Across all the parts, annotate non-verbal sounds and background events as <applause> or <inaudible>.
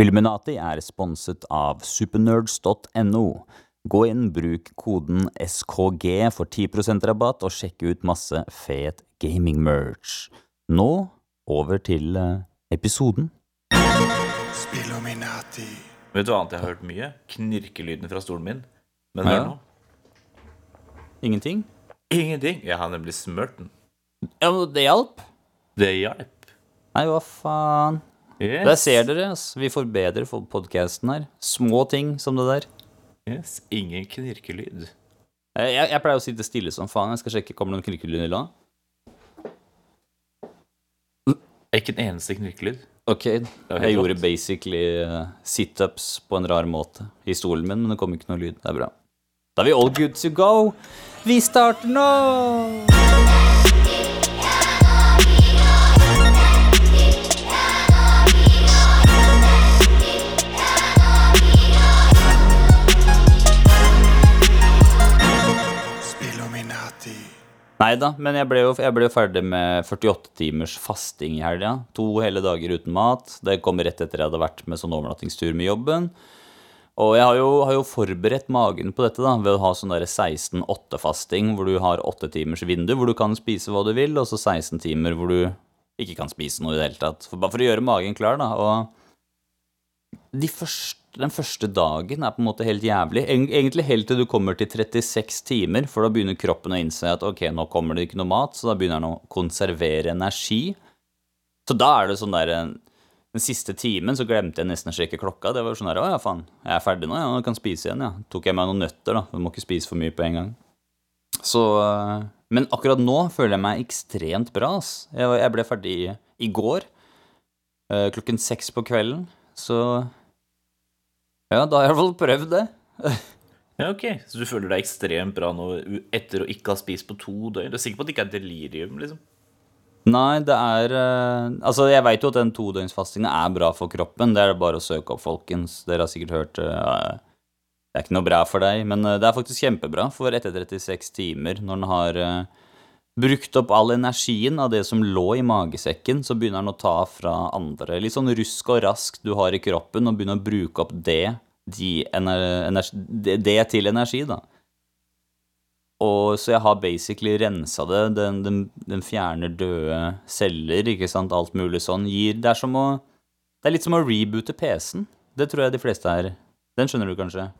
Filminati er sponset av supernerds.no. Gå inn, bruk koden SKG for 10% rabatt, og sjekk ut masse fet gaming-merch. Nå over til eh, episoden. Spilluminati. Vet du hva annet jeg har hørt mye? Knirkelyden fra stolen min. Men hør Ja. nå. Ingenting? Ingenting. Jeg har nemlig smurt den. Ja, men det hjalp. Det hjalp. Nei, hva faen. Yes. Der ser dere. Vi forbedrer podkasten her. Små ting som det der. Yes. Ingen knirkelyd. Jeg, jeg, jeg pleier å sitte stille som faen. Jeg skal sjekke kommer det noen knirkelyd i land. Ikke en eneste knirkelyd. Ok, jeg gjorde godt. basically eh, situps på en rar måte i stolen min, men det kom ikke noe lyd. Det er bra. Da er vi all good to go. Vi starter nå! Nei da, men jeg ble, jo, jeg ble jo ferdig med 48 timers fasting i helga. To hele dager uten mat. Det kom rett etter jeg hadde vært med sånn overnattingstur med jobben. Og jeg har jo, har jo forberedt magen på dette da, ved å ha sånn der 16-8-fasting, hvor du har 8 timers vindu, hvor du kan spise hva du vil, og så 16 timer hvor du ikke kan spise noe i det hele tatt. For, bare for å gjøre magen klar, da. Og de første, den første dagen er på en måte helt jævlig. Egentlig helt til du kommer til 36 timer, for da begynner kroppen å innse at ok, nå kommer det ikke noe mat, så da begynner den å konservere energi. Så da er det sånn der Den siste timen så glemte jeg nesten å sjekke klokka. Det var sånn der, å ja, faen, jeg er ferdig nå, ja, Jeg kan spise igjen, ja. Tok jeg meg noen nøtter, da. Du må ikke spise for mye på en gang. Så øh, Men akkurat nå føler jeg meg ekstremt bra, ass. Jeg, ble ferdig i, går, øh, klokken seks på kvelden, så Ja, da har jeg i hvert fall prøvd det. Ja, ok. Så du føler deg ekstremt bra nå etter å ikke ha spist på to døgn? Du er sikker på at det ikke er delirium, liksom? Nei, det er øh, Altså, jeg veit jo at den todøgnsfastinga er bra for kroppen. Det er det bare å søke opp, folkens. Dere har sikkert hørt øh, Det er ikke noe bra for deg, men øh, det er faktisk kjempebra. For etter 36 timer, når den har brukt opp all energien av det som lå i magesekken, så begynner den å ta fra andre litt sånn rusk og rask du har i kroppen, og begynner å bruke opp det, de energi, det, til energi, da. Og så jeg har basically rensa det. Den, den, den fjerner døde celler, ikke sant, alt mulig sånn. Gir Det er å Det er litt som å reboote PC-en. Det tror jeg de fleste er. Den skjønner du kanskje?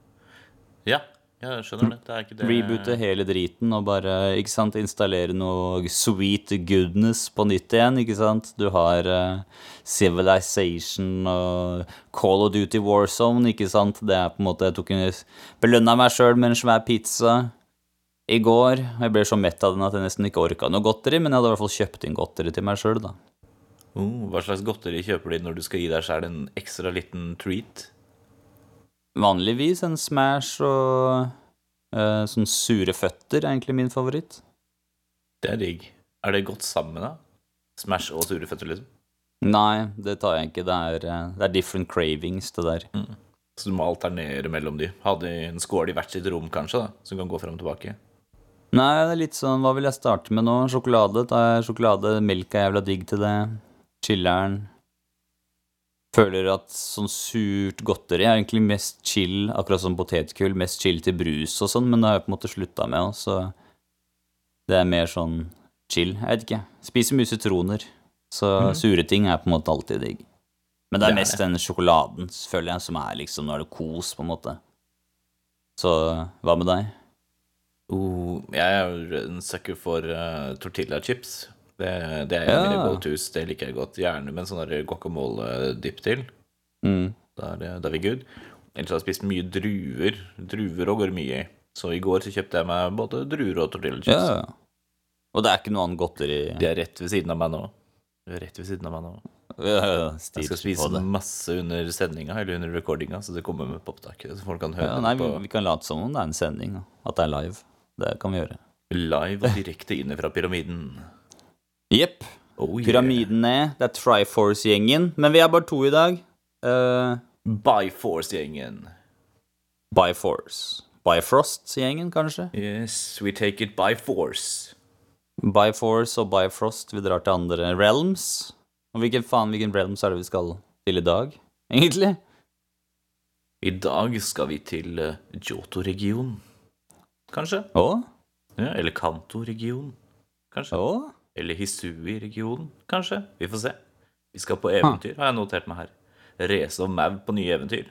Ja, jeg skjønner det. Det er ikke det Reboote hele driten og bare ikke sant, installere noe sweet goodness på nytt igjen. ikke sant? Du har uh, Civilization og Call of Duty Warzone, ikke sant? Det er på en måte Jeg tok en belønna meg sjøl med en svær pizza i går. Jeg ble så mett av den at jeg nesten ikke orka noe godteri, men jeg hadde i hvert fall kjøpt inn godteri til meg sjøl, da. Oh, hva slags godteri kjøper de når du skal gi deg sjøl en ekstra liten treat? Vanligvis en Smash og eh, sånn sure føtter er egentlig min favoritt. Det er digg. Er det godt sammen, da? Smash og sure føtter, liksom? Nei, det tar jeg ikke. Det er, eh, det er different cravings, det der. Så du må alternere mellom de. Ha de en skål i hvert sitt rom, kanskje, da, som kan gå fram og tilbake. Nei, det er litt sånn Hva vil jeg starte med nå? Sjokolade? Tar jeg sjokolade? Melk er jævla digg til det. Chiller'n. Føler at sånn surt godteri er egentlig mest chill, akkurat som potetgull, mest chill til brus og sånn, men det har jeg på en måte slutta med så det er mer sånn chill. Jeg vet ikke. Spiser mye sitroner, så sure ting er på en måte alltid digg. Men det er Det er mest det. den sjokoladen, føler jeg, som er liksom Nå er det kos, på en måte. Så hva med deg? Uh, jeg er en sucker for uh, tortilla-chips. Det, det er Ja. mine go-tos. Det liker jeg godt. Gjerne med en sånn guacamole-dipp til. Mm. Da er, det- da er vi good. Ellers har jeg spist mye druer. Druer og går mye i. Så i går så kjøpte jeg meg både druer og tortilla-chips. Ja. Og det er ikke noe annet godteri De er rett ved siden av meg nå. Rett ved siden av meg nå. Ja, ja, Jeg skal spise masse under sendinga, eller under recordinga, så det kommer med på opptaket. Så folk kan høre Ja, nei, på vi kan late som om det er en sending, at det er live. Det kan vi gjøre. live og direkte inne fra pyramiden. Jepp. Oh, yeah. Pyramiden ned. Det er Triforce-gjengen. Men vi er bare to i dag. Uh, Byforce-gjengen. Byforce. Bifrost-gjengen, kanskje? Yes, we take it by force. Byforce og Bifrost, vi drar til andre realms. Og hvilken faen, hvilken realms er det vi skal til i dag, egentlig? I dag skal vi til eh, Johto-regionen. Kanskje? Å? Ja, eller Kanto-regionen. Kanskje? Å? Eller Hisui-regionen. Kanskje? Vi får se. Vi skal på eventyr, har jeg notert meg her. Race of Mau på nye eventyr.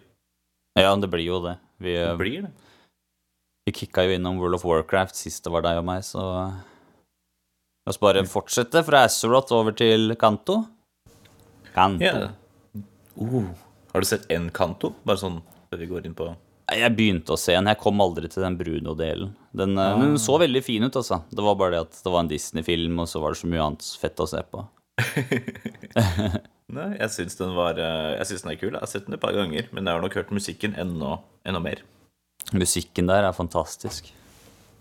Ja, det blir jo det. Vi, Det blir det. vi kicka jo innom World of Warcraft sist det var deg og meg, så La oss bare fortsette fra Azeroth over til Kanto. Kanto. Yeah. Uh, Har du sett en Kanto? Bare sånn før vi går inn på Jeg begynte å se den. Jeg kom aldri til den Bruno-delen. Den, ah. den så veldig fin ut, altså. Det var bare det at det var en Disney-film, og så var det så mye annet fett å se på. <laughs> Nei, jeg syns den var eh, Jeg syns den er kul. Jeg har sett den et par ganger, men jeg har nok hørt musikken enda, enda mer. Musikken der er fantastisk.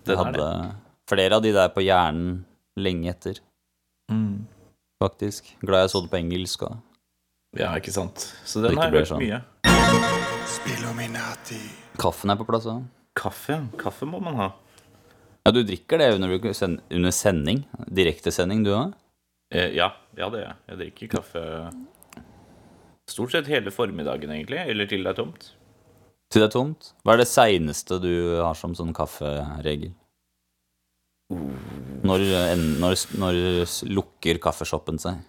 Den Jeg hadde flere av de der på hjernen lenge etter, Mm. faktisk. Glad jeg så det på engelsk òg. Ja, ikke sant. Så den har jeg hørt sånn. mye. Spilluminati. Kaffen er på plass òg. Kaffe, kaffe må man ha. Ja, du drikker det under, under sending? Direktesending, du òg? Eh, ja, ja, det gjør jeg. Jeg drikker kaffe stort sett hele formiddagen, egentlig. Eller til det er tomt. Til det er tomt? Hva er det seineste du har som sånn kafferegel? Når, når, når lukker kaffeshoppen seg?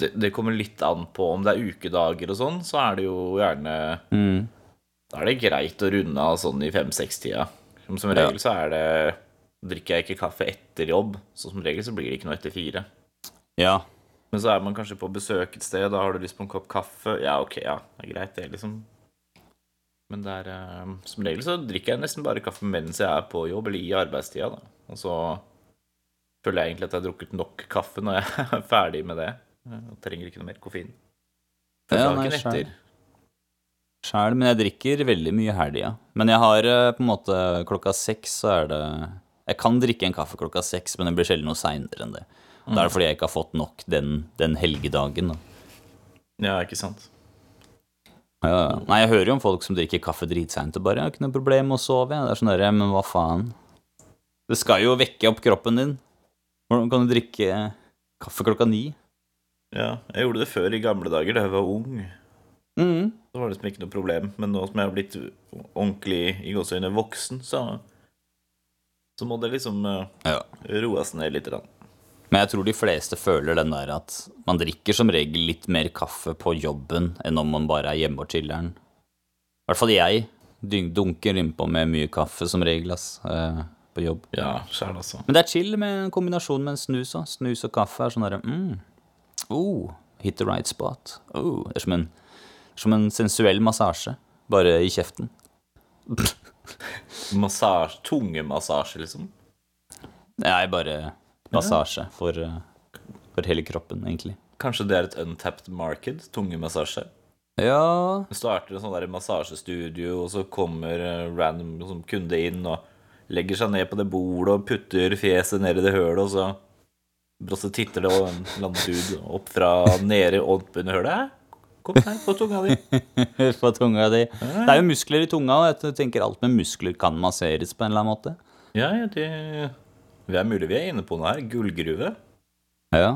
Det, det kommer litt an på om det er ukedager og sånn, så er det jo gjerne Mm. Da er det greit å runde av sånn i fem-seks-tida. Som, som regel så er det Drikker jeg ikke kaffe etter jobb, så som regel så blir det ikke noe etter fire. Ja. Men så er man kanskje på besøk et sted, da har du lyst på en kopp kaffe. Ja, ok, ja, det er greit, det, liksom. Men det er eh, Som regel så drikker jeg nesten bare kaffe mens jeg er på jobb, eller i arbeidstida, da. Og så føler jeg egentlig at jeg har drukket nok kaffe når jeg <laughs> er ferdig med det. Jeg trenger ikke noe mer koffein. For Ja, dagen nei, etter Sjæl, men jeg drikker veldig mye i helga. Men jeg har eh, på en måte klokka seks, så er det Jeg kan drikke en kaffe klokka seks, men det blir sjelden noe seinere enn det. Da er det fordi jeg ikke har fått nok den, den helgedagen. Da. Ja, ikke sant. Ja, ja. Nei, jeg hører jo om folk som drikker kaffe dritseint og bare jeg har ikke noe problem med å sove. jeg». Det er sånn derre men hva faen? Det skal jo vekke opp kroppen din. Hvordan kan du drikke kaffe klokka ni? Ja, jeg gjorde det før i gamle dager, da jeg var ung. Mm. Så var det liksom ikke noe problem. Men nå som jeg har blitt ordentlig i gåseøyne voksen, så Så må det liksom uh, Ja. roes ned litt. Men jeg tror de fleste føler den der at man drikker som regel litt mer kaffe på jobben enn om man bare er hjemme og chiller'n. I hvert fall jeg dunker innpå med mye kaffe som regel, ass, Uh, på jobb. Ja, sjæl altså. Men det er chill med en kombinasjon med en snus òg. Snus og kaffe er sånn derre mm, oh, Hit the right spot. Oh, det er som en, som en sensuell massasje, bare i kjeften. <laughs> Massasje, Tungemassasje, liksom. Nei, bare massasje for, eh, for hele kroppen, egentlig. Kanskje det er et untapped market? Tungemassasje? Ja Du starter en sånn der massasjestudio, og så kommer eh, random kunde inn og legger seg ned på det bordet og putter fjeset ned i det hølet, og så så titter det en eller dude opp fra nede opp under hølet. «Hæ? Kom her, få tunga di. <laughs> få tunga di. Det er jo muskler i tunga, og jeg tenker alt med muskler kan masseres på en eller annen måte. Ja, ja, det Det er mulig vi er inne på noe her. Gullgruve. Ja.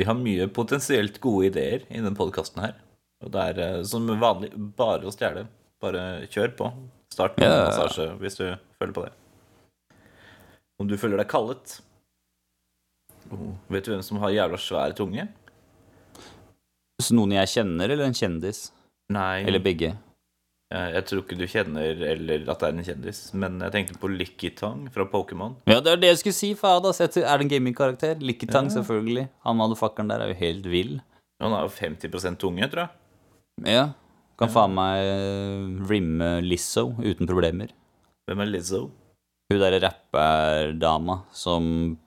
Vi har mye potensielt gode ideer i denne podkasten her. Og det er eh, som vanlig bare å stjele. Bare kjør på. Start med Ja. massasje hvis du føler på det. Om du føler deg kallet oh, Vet du hvem som har jævla svær tunge? Så noen jeg kjenner, eller en kjendis? Nei, Eller begge? jeg tror ikke du kjenner eller at det er en kjendis. Men jeg tenkte på Lickitong fra Pokémon. Ja, det er det jeg skulle si, faen. Er det en gamingkarakter? Likketang, Ja. selvfølgelig. Han motherfuckeren der er jo helt vill. Han har jo 50% tunge, tror jeg. Ja. Kan faen meg eh, rimme Lizzo uten problemer. Hvem er Lizzo? Hun derre rapperdama som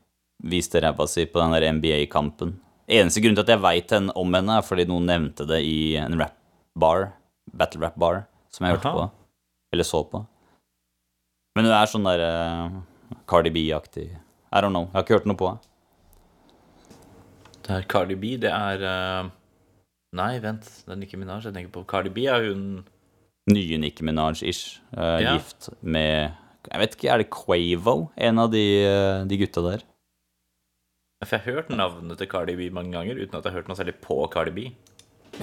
viste ræva si på den der NBA-kampen. Eneste grunn til at jeg veit om henne, er fordi noen nevnte det i en rap-bar. Battle rap-bar, som jeg hørte Aha. på. Eller så på. Men hun er sånn der uh, Cardi B-aktig. I don't know. Jeg har ikke hørt noe på henne. Det er Cardi B, det er uh... Nei, vent, det er Nicki Minaj jeg tenker på. Cardi B er hun Nye Nicki Minaj-ish. Uh, Ja. Gift med Jeg vet ikke, er det Quavo? En av de, de gutta der. For jeg har hørt navnet til Cardi B mange ganger uten at jeg har hørt noe særlig på Cardi B.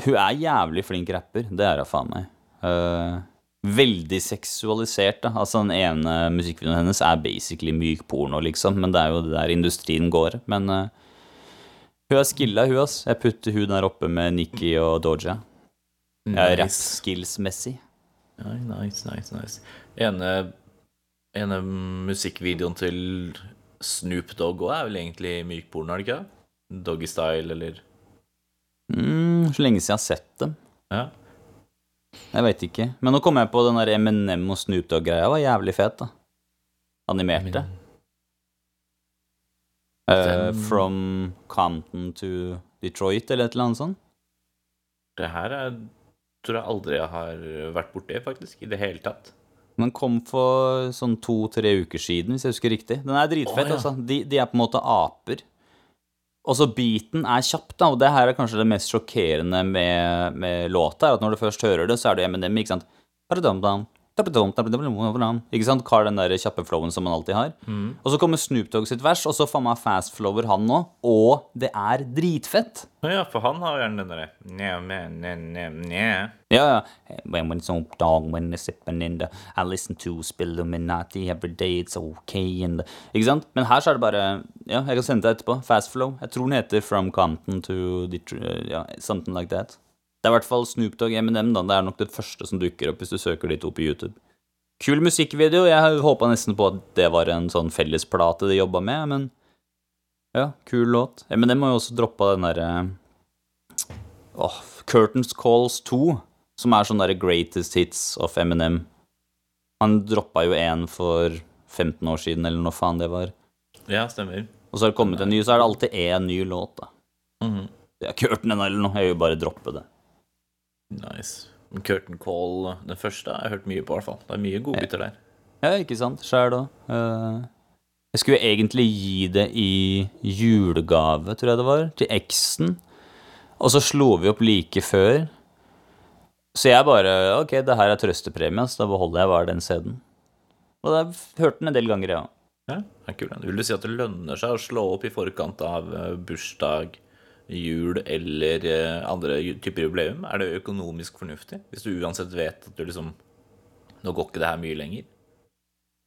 Hun er jævlig flink rapper, det er hun faen meg. Uh, veldig seksualisert, da. Altså, den ene musikkvideoen hennes er basically myk porno, liksom. Men det er jo der industrien går. Men uh, hun er skilla, hun, ass. Jeg putter hun der oppe med Nikki og Doja. Nice. Ja, nice, nice, nice. Ene, ene musikkvideoen til Snoop Dogg òg er vel egentlig myk porno, er det ikke? Doggy style, eller Mm, så lenge siden jeg har sett dem. Ja. Jeg veit ikke. Men nå kom jeg på den der Eminem og Snoop Dogg-greia. var jævlig fet, da. Animerte. Den- from Compton to Detroit, eller et eller annet sånt. Det her er, tror jeg aldri jeg har vært borti, faktisk. I det hele tatt. Den kom for sånn to-tre uker siden, hvis jeg husker riktig. Den er dritfett, Å, ja. altså. De, de er på en måte aper. Og så beaten er kjapp, da, og det her er kanskje det mest sjokkerende med, med låta, er at når du først hører det, så er det Eminem, ikke sant? Da-ba-dum-dum, Ikke sant? Har den der kjappe flowen som man alltid har. Og så kommer Snoop Dogg sitt vers, og så faen meg fast flower han nå, og det er dritfett. Ja, for han har gjerne den derre. Ja, ja. When, when Snoop Dogg, when sipping in the I listen to Spilluminati every day, it's okay and the, Ikke sant? Men her så er det bare Ja, jeg kan sende det etterpå. Fast Flow. Jeg tror den heter From Compton to Detroit Ja, something like that. Det er i hvert fall Snoop Dogg Eminem, da. Det er nok det første som dukker opp hvis du søker de to på YouTube. Kul musikkvideo. Jeg håpa nesten på at det var en sånn fellesplate de jobba med, men ja, kul låt. Eminem har jo også droppa den derre Åh, Curtains Calls 2, som er sånn derre greatest hits of Eminem. Han droppa jo en for 15 år siden, eller noe faen det var. Ja, stemmer. Og så har det kommet en ny, så er det alltid én ny låt, da. Mhm. Det er Curtain eller noe. Jeg vil bare droppe det. Nice. Curtain Call, den første, har jeg hørt mye på, i hvert fall. Det er mye godbiter der. Ja, ikke sant? Sjæl òg. jeg skulle egentlig gi det i julegave, tror jeg det var, til eksen. Og så slo vi opp like før. Så jeg bare Ok, det her er trøstepremie, så da beholder jeg bare den CD-en. Og da hørte den en del ganger, ja. Ja, det er kul. den. Vil du si at det lønner seg å slå opp i forkant av eh, bursdag, jul eller eh, andre typer jubileum? Er det økonomisk fornuftig? Hvis du uansett vet at du liksom Nå går ikke det her mye lenger.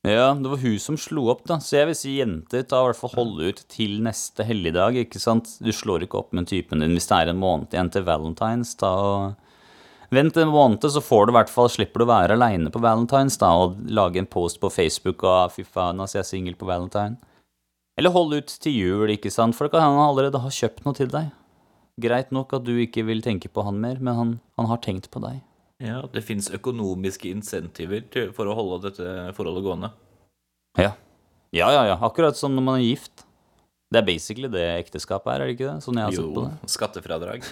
Ja, det var hun som slo opp, da. Så jeg vil si jenter, ta i hvert fall holde ut til neste helligdag, ikke sant. Du slår ikke opp med typen din hvis det er en måned igjen til valentines, Ta og Vent en måned, så får du i hvert fall slipper du å være aleine på valentines, da, og lage en post på Facebook og «Ah, fy faen, altså, jeg er singel på valentine. Eller hold ut til jul, ikke sant, for det kan hende han allerede har kjøpt noe til deg. Greit nok at du ikke vil tenke på han mer, men han, han har tenkt på deg. Ja, Det fins økonomiske insentiver til, for å holde dette forholdet gående. Ja. Ja, ja, ja. Akkurat som når man er gift. Det er basically det ekteskapet er, er det ikke det? Sånn jeg har sett på Jo, det. skattefradrag.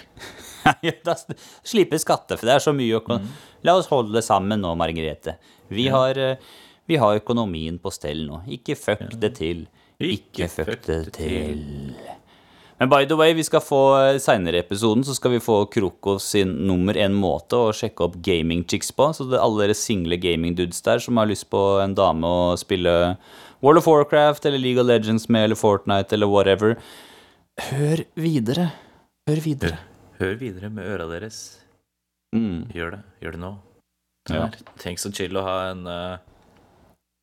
<laughs> Slippe skatte, for det er så mye å Mm. La oss holde det sammen nå, Margrethe. Vi, har, eh, vi har økonomien på stell nå. Ikke fuck det til. Ikke fødte til. Men by the way, vi skal få seinere i episoden så skal vi få Krokos sin nummer én måte å sjekke opp gaming-chicks på. Så det er alle dere single gaming-dudes der som har lyst på en dame å spille World of Warcraft eller League of Legends med eller Fortnite eller whatever. Hør videre. Hør videre. Hør videre med øra deres. Mm. Gjør det. Gjør det nå. Ja. Tenk så chill å ha en, eh,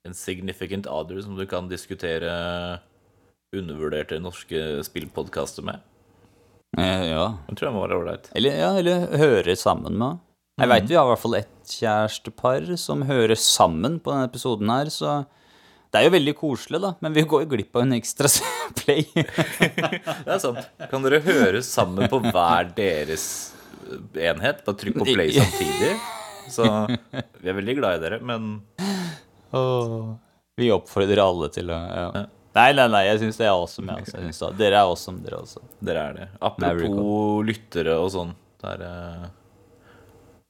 en significant other som du kan diskutere undervurderte norske spillpodkaster med. Eh, Ja. Det tror jeg må være ålreit. Eller, ja, eller høre sammen med. Jeg veit vi har i hvert fall ett kjærestepar som hører sammen på denne episoden her, så det er jo veldig koselig, da. Men vi går jo glipp av en ekstra <laughs> play. <laughs> Det er sant. Kan dere høre sammen på hver deres eh, enhet? Bare trykk på play samtidig. Så vi er veldig glad i dere, men Åh, vi oppfordrer alle til å ja. Nei, nei, nei, jeg syns det er awesome. Jeg, <laughs> jeg synes det, dere er awesome, dere også. dere er det. Apropos lyttere og sånn. Det er eh,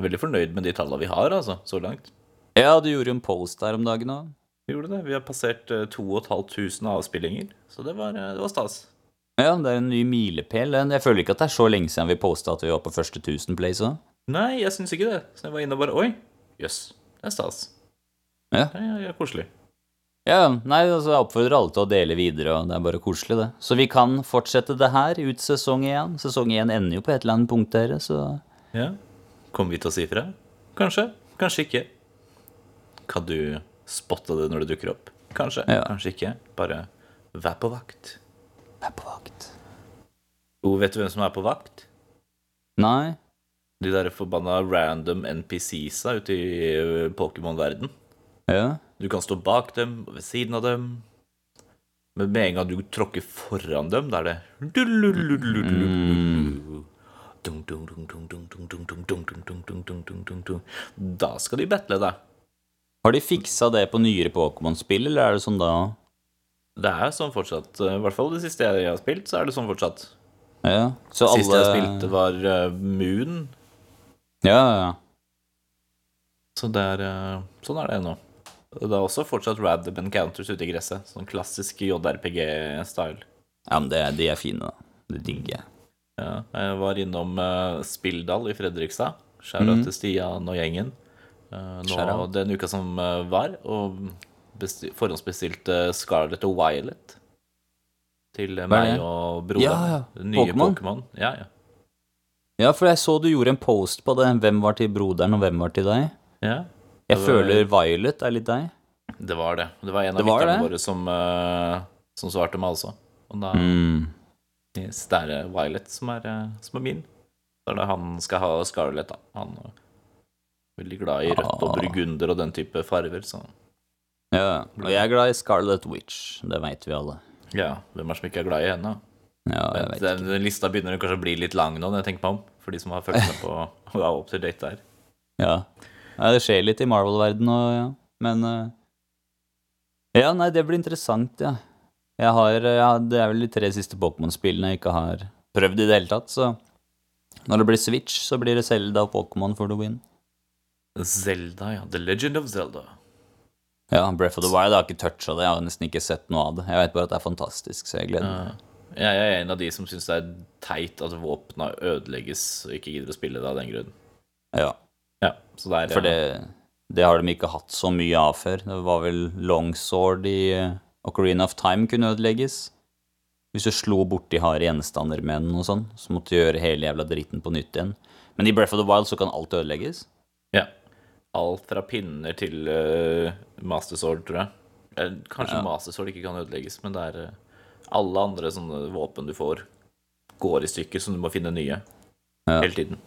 veldig fornøyd med de tallene vi har, altså, så langt. Ja, du gjorde jo en post der om dagen òg. Vi gjorde det. Vi har passert uh, 2500 avspillinger, så det var, uh, det var stas. Ja, det er en ny milepæl. Jeg føler ikke at det er så lenge siden vi posta at vi var på første 1000 plays òg. Nei, jeg syns ikke det. Så jeg var inne og bare Oi, jøss, det er stas. Ja. Det ja, koselig. Ja, nei, altså jeg oppfordrer alle til å dele videre, og det er bare koselig, det. Så vi kan fortsette det her ut sesong én. Sesong én ender jo på et eller annet punkt, dere, så Ja. Kommer vi til å si fra? Kanskje? Kanskje ikke. Kan du spotte det når det dukker opp? Kanskje. Ja. Kanskje ikke. Bare vær på vakt. Er på vakt. Og vet du hvem som er på vakt? Nei. De der forbanna random NPCs-a ute i Pokémon-verden. Ja. Du kan stå bak dem, og ved siden av dem. Men med en gang du tråkker foran dem, da er det Da skal de battle, deg Har de fiksa det på nyere Pokémon-spill, eller er det sånn da Det er sånn fortsatt. I hvert fall det siste jeg har spilt, så er det sånn fortsatt. Ja, så alle... Siste jeg spilte, var eh, Moon. Ja, ja, ja. Så det er eh, Sånn er det nå. Det er også fortsatt random encounters ute i gresset. Sånn klassisk JRPG-style. Ja, men det, de er fine, da. Det digger jeg. Ja, jeg var innom uh, Spilldal i Fredrikstad. Skjæra til Stian og gjengen. Uh, nå den uka som uh, var, og besti forhåndsbestilte Scarlett og Violet til meg og broren. Ja, ja. Nye? Pokémon. Ja, ja. Ja, for jeg så du gjorde en post på det. Hvem var til broderen, og hvem var til deg? ja. Jeg var- føler Violet er litt deg. Det var det. Det var en av lytterne våre som, eh, som svarte meg også. Og da Mm. yes, det er eh, Violet som er, eh, som er min. Så er det han skal ha Scarlett, da. Han er veldig glad i rødt og Ah. burgunder og den type farver, så Ja, og jeg er glad i Scarlet Witch. Det veit vi alle. ja, hvem er som ikke er glad i henne? Ja, jeg vet den, den lista begynner kanskje å bli litt lang nå, når jeg tenker meg om. For de som har fulgt med på <laughs> og er up to date der. Ja. Ja, det skjer litt i Marvel-verdenen òg, ja. Men eh, Ja, nei, det blir interessant, ja. Jeg har ja, Det er vel de tre siste Pokémon-spillene jeg ikke har prøvd i det hele tatt, så når det blir Switch, så blir det Zelda og Pokémon for the win. Zelda, ja. The Legend of Zelda. Ja, Breath of the Wild jeg har ikke toucha det, jeg har nesten ikke sett noe av det. Jeg vet bare at det er fantastisk, så jeg gleder meg. Jeg er en av de som syns det er teit at våpna ødelegges og ikke gidder å spille det av den grunn. Ja, Ja, så det er for det, det har de ikke hatt så mye av før. Det var vel longsword i eh, Ocarina of Time kunne ødelegges. Hvis du slo borti harde gjenstander med den og sånn, så måtte du gjøre hele jævla dritten på nytt igjen. Men i Breath of the Wild så kan alt ødelegges. Ja. Alt fra pinner til uh, Master Sword, tror jeg. Eh, Kanskje Ja. Master Sword ikke kan ødelegges, men det er uh, alle andre sånne våpen du får, går i stykker, så du må finne nye Ja. hele tiden.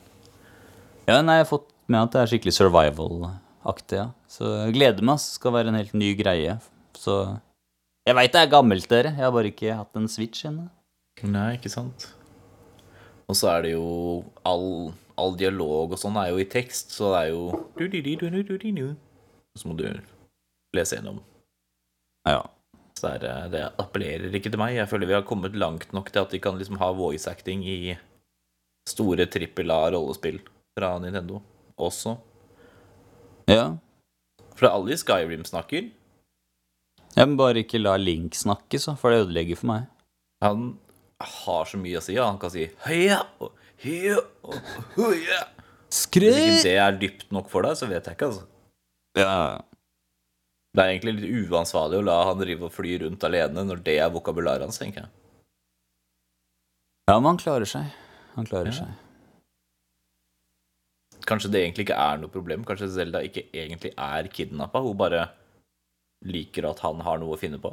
Ja, nei, jeg har fått med at det er skikkelig survival-aktig, ja. Så jeg gleder meg. Det skal være en helt ny greie. Så Jeg veit det er gammelt, dere. Jeg har bare ikke hatt en Switch ennå. Nei, ikke sant. Og så er det jo all, all dialog og sånn er jo i tekst, så det er jo. Så må du lese gjennom. Ja. Så det, er, det appellerer ikke til meg. Jeg føler vi har kommet langt nok til at de kan liksom ha voice acting i store trippel A-rollespill fra Nintendo også. ja. For alle i Skyrim snakker. Jeg må bare ikke la Link snakke, så, for det ødelegger for meg. Han har så mye å si, og han kan si heia og heia og høya. Hvis ikke det er dypt nok for deg, så vet jeg ikke, altså. Ja. Det er egentlig litt uansvarlig å la han drive og fly rundt alene når det er vokabularet hans, tenker jeg. ja, men han klarer seg. Han klarer Ja. seg. Kanskje det egentlig ikke er noe problem. Kanskje Zelda ikke egentlig er kidnappa. Hun bare liker at han har noe å finne på.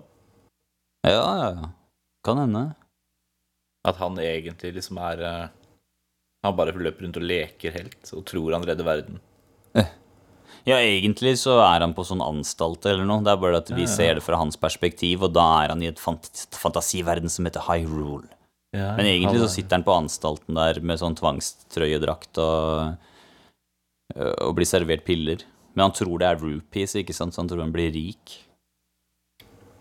Ja, ja, ja. Kan hende. At han egentlig liksom er eh, Han bare løper rundt og leker helt og tror han redder verden. Ja, egentlig så er han på sånn anstalt eller noe. Det er bare at vi Ja, ja. ser det fra hans perspektiv, og da er han i et fant fantasiverden som heter Hyrule. Men egentlig så sitter han på anstalten der med sånn tvangstrøyedrakt og, og blir servert piller. Men han tror det er rupees, ikke sant? så han tror han blir rik.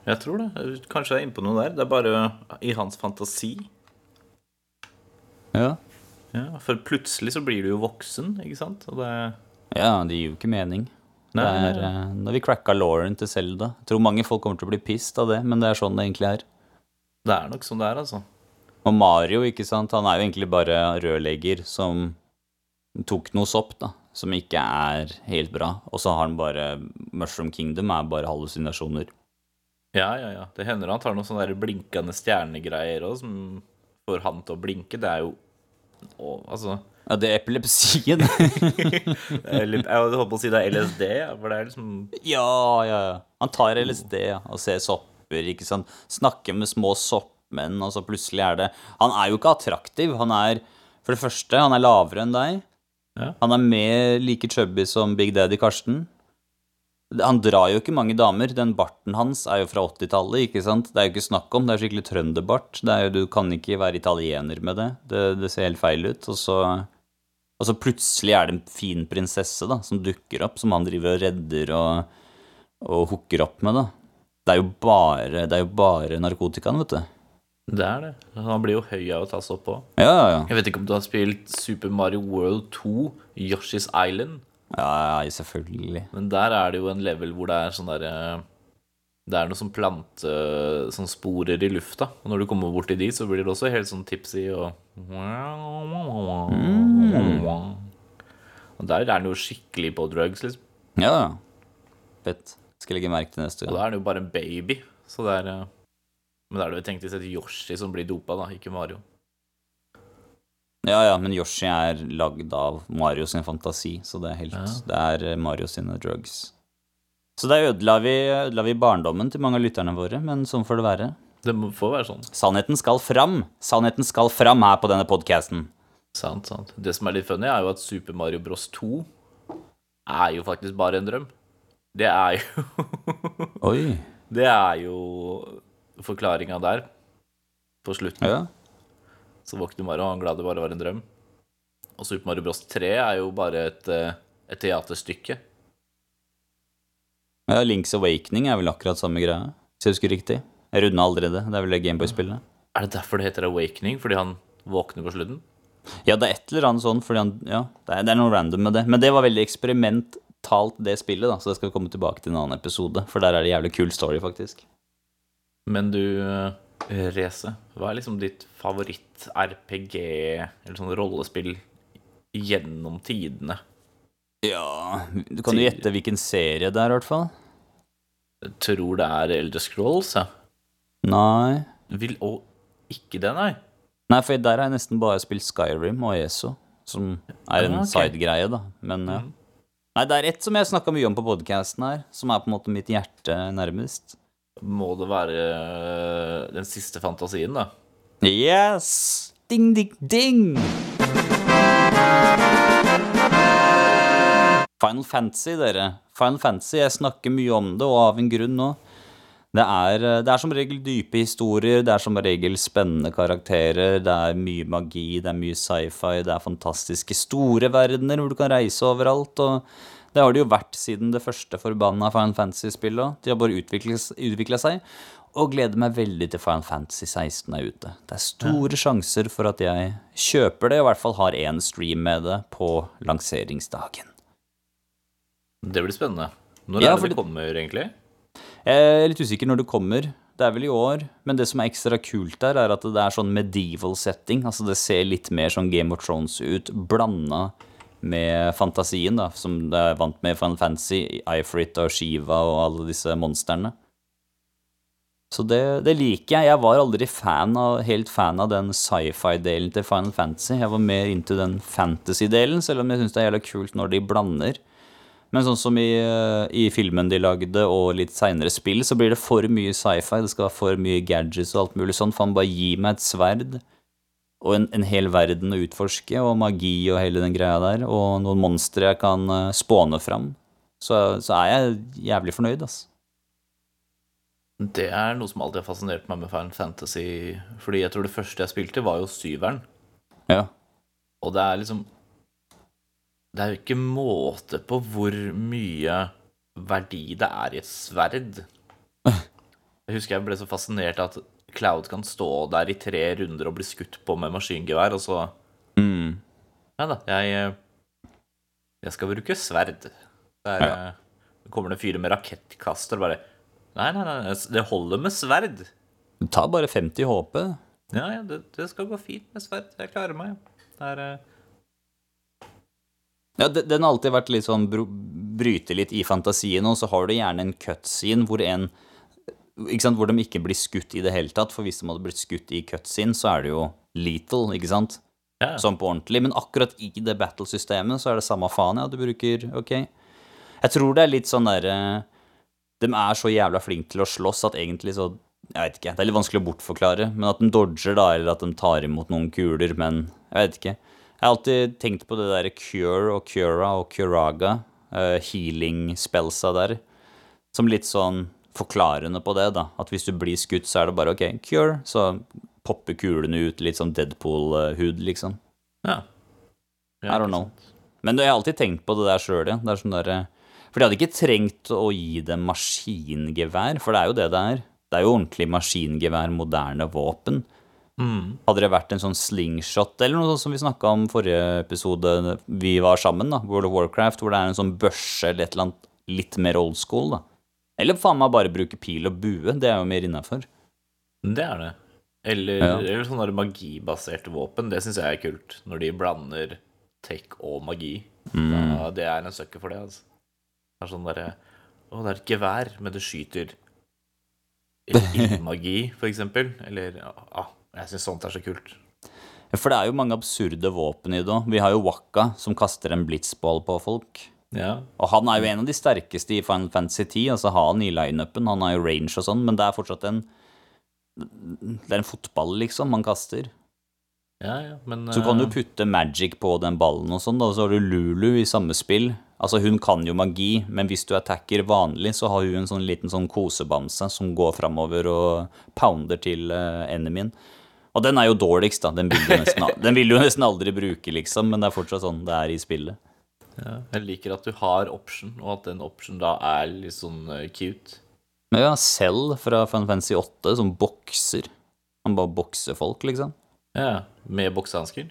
Jeg tror det. Kanskje jeg er inne på noe der. Det er bare i hans fantasi. Ja. Ja, For plutselig så blir du jo voksen, ikke sant? Og det Ja, det gir jo ikke mening. Nei, det er, nei, eh, Når vi cracka Lauren til Selda. Jeg tror mange folk kommer til å bli pissed av det, men det er sånn det egentlig er. Det er nok sånn det er, altså. Og Mario, ikke sant, han er jo egentlig bare rørlegger som tok noe sopp, da, som ikke er helt bra. Og så har han bare Mushroom Kingdom er bare hallusinasjoner. Ja, ja, ja. Det hender han tar noen sånne der blinkende stjernegreier òg, som får han til å blinke. Det er jo å, altså Ja, det er epilepsien. <laughs> Jeg holdt på å si det er LSD, for det er liksom ja, ja, ja. Han tar LSD ja, og ser sopper, ikke sant. Snakker med små soppmenn, og så plutselig er det Han er jo ikke attraktiv. Han er, for det første, han er lavere enn deg. Han er mer like chubby som Big Daddy Karsten. Han drar jo ikke mange damer. Den barten hans er jo fra 80-tallet, ikke sant. Det er jo ikke snakk om. Det er skikkelig trønderbart. Er du kan ikke være italiener med det. Det, det ser helt feil ut. Og så, og så plutselig er det en fin prinsesse da, som dukker opp, som han driver og redder og, og hooker opp med, da. Det er jo bare, det er jo bare narkotikaen, vet du. Det er det. Han blir jo høy av å tas opp på. Ja, ja, ja. Jeg vet ikke om du har spilt Super Mario World 2, Yoshi's Island. Ja, ja, selvfølgelig. Men der er det jo en level hvor det er sånn derre Det er noe sånn plante Sånn sporer i lufta. Og når du kommer borti de, så blir det også helt sånn tipsy og Og der er den jo skikkelig på drugs, liksom. Ja, ja. Fett. Skal legge merke til neste Og gang. da er det jo bare en baby. Så det er eh, Men da er det jo tenkt å sette Yoshi som blir dopa, da, ikke Mario. Ja, ja, men Yoshi er lagd av Mario sin fantasi, så det er helt Ja. Det er eh, Mario sine drugs. Så der ødela vi, ødela vi barndommen til mange av lytterne våre, men sånn får det være. Det får være sånn. Sannheten skal fram! Sannheten skal fram her på denne podkasten. Sant, sant. Det som er litt funny, er jo at Super Mario Bros 2 er jo faktisk bare en drøm. Det er jo Oi. <laughs> Det er jo forklaringa der. På slutten Ja. så våkner Mario, og han glad det bare var en drøm. Og Super Mario Bros 3 er jo bare et, eh, et teaterstykke. ja. Links Awakening er vel akkurat samme greia, hvis jeg husker riktig. Jeg runda aldri det. Det er vel det Gameboy-spillet. Er det derfor det heter Awakening? Fordi han våkner på slutten? Ja, det er et eller annet sånn, fordi han Ja, det er, det er noe random med det. Men det var veldig eksperimentalt, det spillet, da, så det skal vi komme tilbake til en annen episode. For der er det jævlig kul story, faktisk. Men du, eh, Reze, hva er liksom ditt favoritt-RPG, eller sånn rollespill, gjennom tidene? Ja Du kan jo gjette hvilken serie det er, i hvert fall. Jeg tror det er Elder Scrolls, ja. Nei. Vil, og ikke det, nei. Nei, for der har jeg nesten bare spilt Skyrim og ESO, som er en Ah, okay. sidegreie, da. Men ja. Nei, det er ett som jeg snakka mye om på podkasten her, som er på en måte mitt hjerte nærmest. Må det være eh, den siste fantasien, da? Yes! Ding, ding, ding! Final Fantasy, dere. Final Fantasy, Jeg snakker mye om det, og av en grunn nå. Det er, eh, det er som regel dype historier, det er som regel spennende karakterer, det er mye magi, det er mye sci-fi, det er fantastiske store verdener hvor du kan reise overalt. og Det har det jo vært siden det første forbanna Final Fantasy-spillet. De har bare utvikla seg. Og gleder meg veldig til Final Fantasy 16 er ute. Det er store sjanser for at jeg kjøper det, og i hvert fall har én stream med det på lanseringsdagen. Det blir spennende. Når Ja, er det det det- kommer, egentlig? Jeg er litt usikker når det kommer. Det er vel i år. Men det som er ekstra kult der, er at det er sånn medieval setting. Altså det ser litt mer sånn Game of Thrones ut, blanda med fantasien, da, som det er vant med i Final Fantasy, Ifrit og Shiva og alle disse monstrene. Så det, det liker jeg. Jeg var aldri fan av, helt fan av den sci-fi-delen til Final Fantasy. Jeg var mer into den fantasy-delen, selv om jeg syns det er jævla kult når de blander. Men sånn som i, eh, i filmen de lagde, og litt seinere spill, så blir det for mye sci-fi. Det skal være for mye gadgets og alt mulig sånn. Faen, bare gi meg et sverd og en, en hel verden å utforske, og magi og hele den greia der, og noen monstre jeg kan eh, spåne fram. Så, så er jeg jævlig fornøyd, altså. Det er noe som alltid har fascinert meg med Final Fantasy. Fordi jeg tror det første jeg spilte, var jo syveren. Ja. Og det er liksom Det er jo ikke måte på hvor mye verdi det er i et sverd. <laughs> Jeg husker jeg ble så fascinert av at Cloud kan stå der i tre runder og bli skutt på med maskingevær, og så Mm. Nei da, jeg Jeg skal bruke sverd. Der Ja. eh, kommer det en fyr med rakettkaster og bare Nei, nei, nei, det holder med sverd. Du tar bare 50 HP. Ja, ja, det, det skal gå fint med sverd. Jeg klarer meg. Det er eh, Ja, Den har alltid vært litt sånn bryte litt i fantasien, og så har du gjerne en cutscene hvor en sant, Hvor de ikke blir skutt i det hele tatt, for hvis de hadde blitt skutt i cutscene, så er det jo lethal, ikke sant? Ja. sånn på ordentlig. Men akkurat i det battle-systemet så er det samme faen, ja. Du bruker OK. Jeg tror det er litt sånn derre De er så jævla flinke til å slåss at egentlig så Jeg vet ikke. Det er litt vanskelig å bortforklare. Men at de dodger, da, eller at de tar imot noen kuler, men Jeg vet ikke. Jeg har alltid tenkt på det derre cure og cura og curaga, uh, healing-spellsa der, som litt sånn forklarende på det, da. At hvis du blir skutt, så er det bare OK, cure, så popper kulene ut litt sånn Deadpool-hud, liksom. Ja. I don't know. Men jeg har alltid tenkt på det der sjøl, ja. Det er sånn der, For de hadde ikke trengt å gi dem maskingevær, for det er jo det det er. Det er jo ordentlig maskingevær, moderne våpen. Hadde det vært en sånn slingshot, eller noe sånt som vi snakka om forrige episode vi var sammen, da, World of Warcraft, hvor det er en sånn børse eller et eller annet litt mer old school, da. Eller faen meg bare bruke pil og bue, det er jo mer innafor. Det er det. Eller, Ja. eller sånne magibaserte våpen. Det syns jeg er kult. Når de blander tech og magi. Da, det er en sucker for det. altså. Det er sånn derre Å, det er et gevær, men det skyter <laughs> ildmagi, for eksempel. Eller ja, Jeg syns sånt er så kult. For det er jo mange absurde våpen i det òg. Vi har jo Wakka, som kaster en blitzball på folk. Ja. Og han er jo en av de sterkeste i Final Fantasy 10. Altså har han i lineupen. Han har jo range og sånn, men det er fortsatt en Det er en fotball, liksom, man kaster. ja, ja, men Så kan du eh, putte magic på den ballen og sånn, da. Og så har du Lulu i samme spill. Altså, hun kan jo magi, men hvis du attacker vanlig, så har hun en sånn liten sånn kosebamse som går framover og pounder til uh, enemyen. Og den er jo dårligst, da. Den vil, du nesten, al- <laughs> den vil du nesten aldri bruke, liksom, men det er fortsatt sånn det er i spillet. Ja, Jeg liker at du har option, og at den option da er litt sånn eh, cute. Men ja, Cell fra Final Fantasy 8 som bokser. Han bare bokser folk, liksom. Ja, Med boksehansker.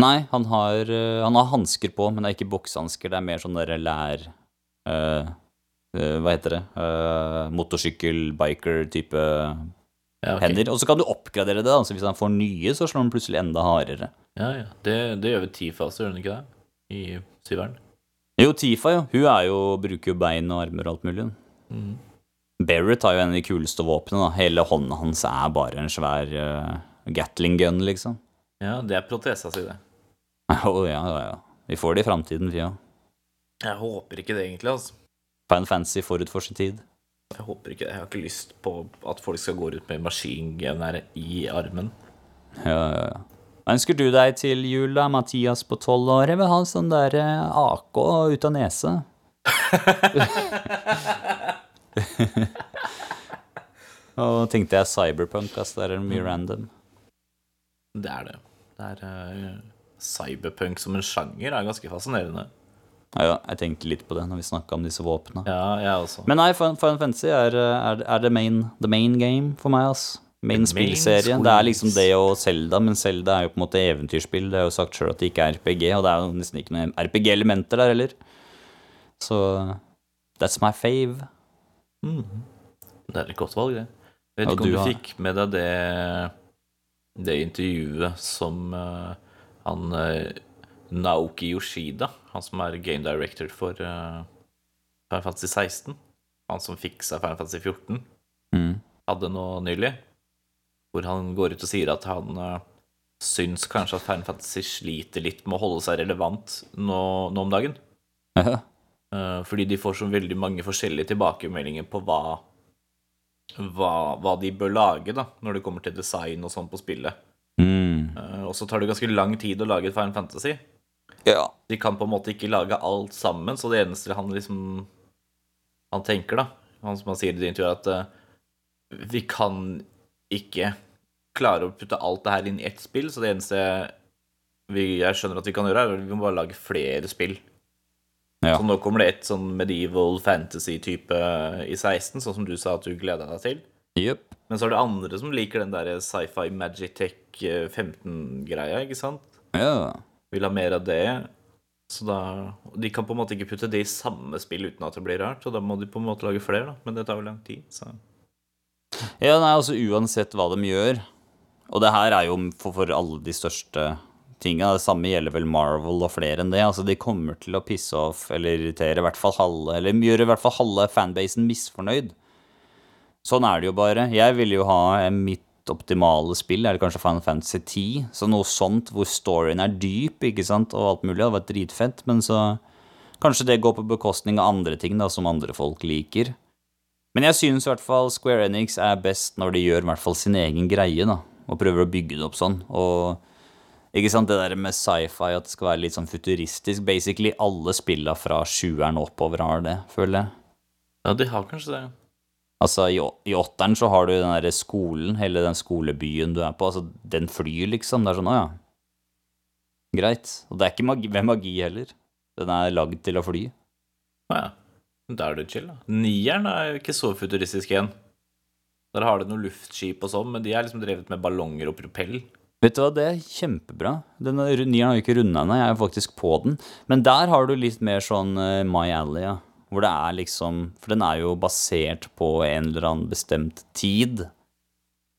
Nei, han har, eh, han har hansker på, men det er ikke boksehansker. Det er mer sånn derre lær Uh, uh, Hva heter det? Uh, Motorsykkel, biker-type Ja, okay. hender. Og så kan du oppgradere det. da, så Hvis han får nye, så slår han plutselig enda hardere. Ja, ja. Det, det gjør vi ti faser, gjør han ikke det? I syveren. Jo, Tifa, jo. Hun jo, bruker jo bein og armer og alt mulig. Mm. Barrett har jo en av de kuleste våpnene. Hele hånda hans er bare en svær uh, Gatling gun, liksom. Ja, det er protesa si, det. <laughs> Å ja, ja, ja. Vi får det i framtiden, vi òg. Jeg håper ikke det, egentlig. altså. Fan Fancy forut for sin tid. Jeg håper ikke det. Jeg har ikke lyst på at folk skal gå rundt med maskingevær i armen. Ja, ja, ja. Ønsker du deg til jul, da, Mathias på tolv år? Jeg vil ha sånn der eh, AK ut av nese. <laughs> Og tenkte jeg cyberpunk, ass. Der er det mye random. Det er det. Det er uh, Cyberpunk som en sjanger er ganske fascinerende. Ja, jeg tenkte litt på det når vi snakka om disse våpnene. Ja, jeg også. Men nei, Final Final Fantasy er, er, er the, main, the main game for meg, ass. Main main. Det er liksom det og Zelda, men Zelda er jo på en måte eventyrspill. Det er jo sagt sjøl at det ikke er RPG, og det er jo nesten ikke noen RPG-elementer der heller. Så that's my fave. Det er et godt valg, det. Jeg vet ikke om du du har- fikk med deg det, det intervjuet som uh, han uh, Naoki Yoshida, han som er game director for uh, Final Fantasy 16, han som fiksa Final Fantasy 14, Mm. hadde nå nylig, hvor han går ut og sier at han uh, syns kanskje at Final Fantasy sliter litt med å holde seg relevant nå, nå om dagen. Uh -huh. uh, fordi de får så veldig mange forskjellige tilbakemeldinger på hva, hva, hva de bør lage da, når det kommer til design og sånn på spillet. Mm. Uh, og så tar det ganske lang tid å lage et Final Fantasy. ja. De kan på en måte ikke lage alt sammen, så det eneste han liksom Han tenker, da, han som han sier i det intervjuet, at eh, vi kan ikke klare å putte alt det her inn i ett spill, så det eneste vi, jeg skjønner at vi kan gjøre, er at vi må bare lage flere spill. Ja. Så nå kommer det et sånn medieval fantasy-type i 16, sånn som du sa at du gleda deg til. Yep. Men så er det andre som liker den der sci-fi Magitech 15-greia, ikke sant? Ja. Vil ha mer av det. Så da De kan på en måte ikke putte det i samme spill uten at det blir rart, og da må de på en måte lage flere, da. Men det tar jo lang tid, så Ja, nei, altså uansett hva de gjør Og det her er jo for, for alle de største tingene Det samme gjelder vel Marvel og flere enn det Altså de kommer til å pisse off Eller irritere i hvert fall halve Eller gjøre i hvert fall halve fanbasen misfornøyd Sånn er det jo bare Jeg ville jo ha mitt optimale spill er det kanskje Final Fantasy 10. Så noe sånt hvor storyen er dyp, ikke sant, og alt mulig, hadde vært dritfett. Men så kanskje det går på bekostning av andre ting da, som andre folk liker. Men jeg synes i hvert fall Square Enix er best når de gjør i hvert fall sin egen greie, da. Og prøver å bygge det opp sånn. Og ikke sant, det der med sci-fi, at det skal være litt sånn futuristisk. Basically alle spilla fra sjueren oppover har det, føler jeg. Ja, de har kanskje det. Altså, i, i åtteren så har du den derre skolen, hele den skolebyen du er på. Altså, den flyr, liksom. Det er sånn, å ja. Greit. Og det er ikke magi, ved magi heller. Den er lagd til å fly. Å ja. Da er det chill, da. Nieren er jo ikke så futuristisk igjen. Der har du noen luftskip og sånn, men de er liksom drevet med ballonger og propell. Vet du hva, det er kjempebra. Den er- nieren har jo ikke runda ennå, jeg er jo faktisk på den. Men der har du litt mer sånn uh, My Alley, ja. Hvor det er liksom For den er jo basert på en eller annen bestemt tid.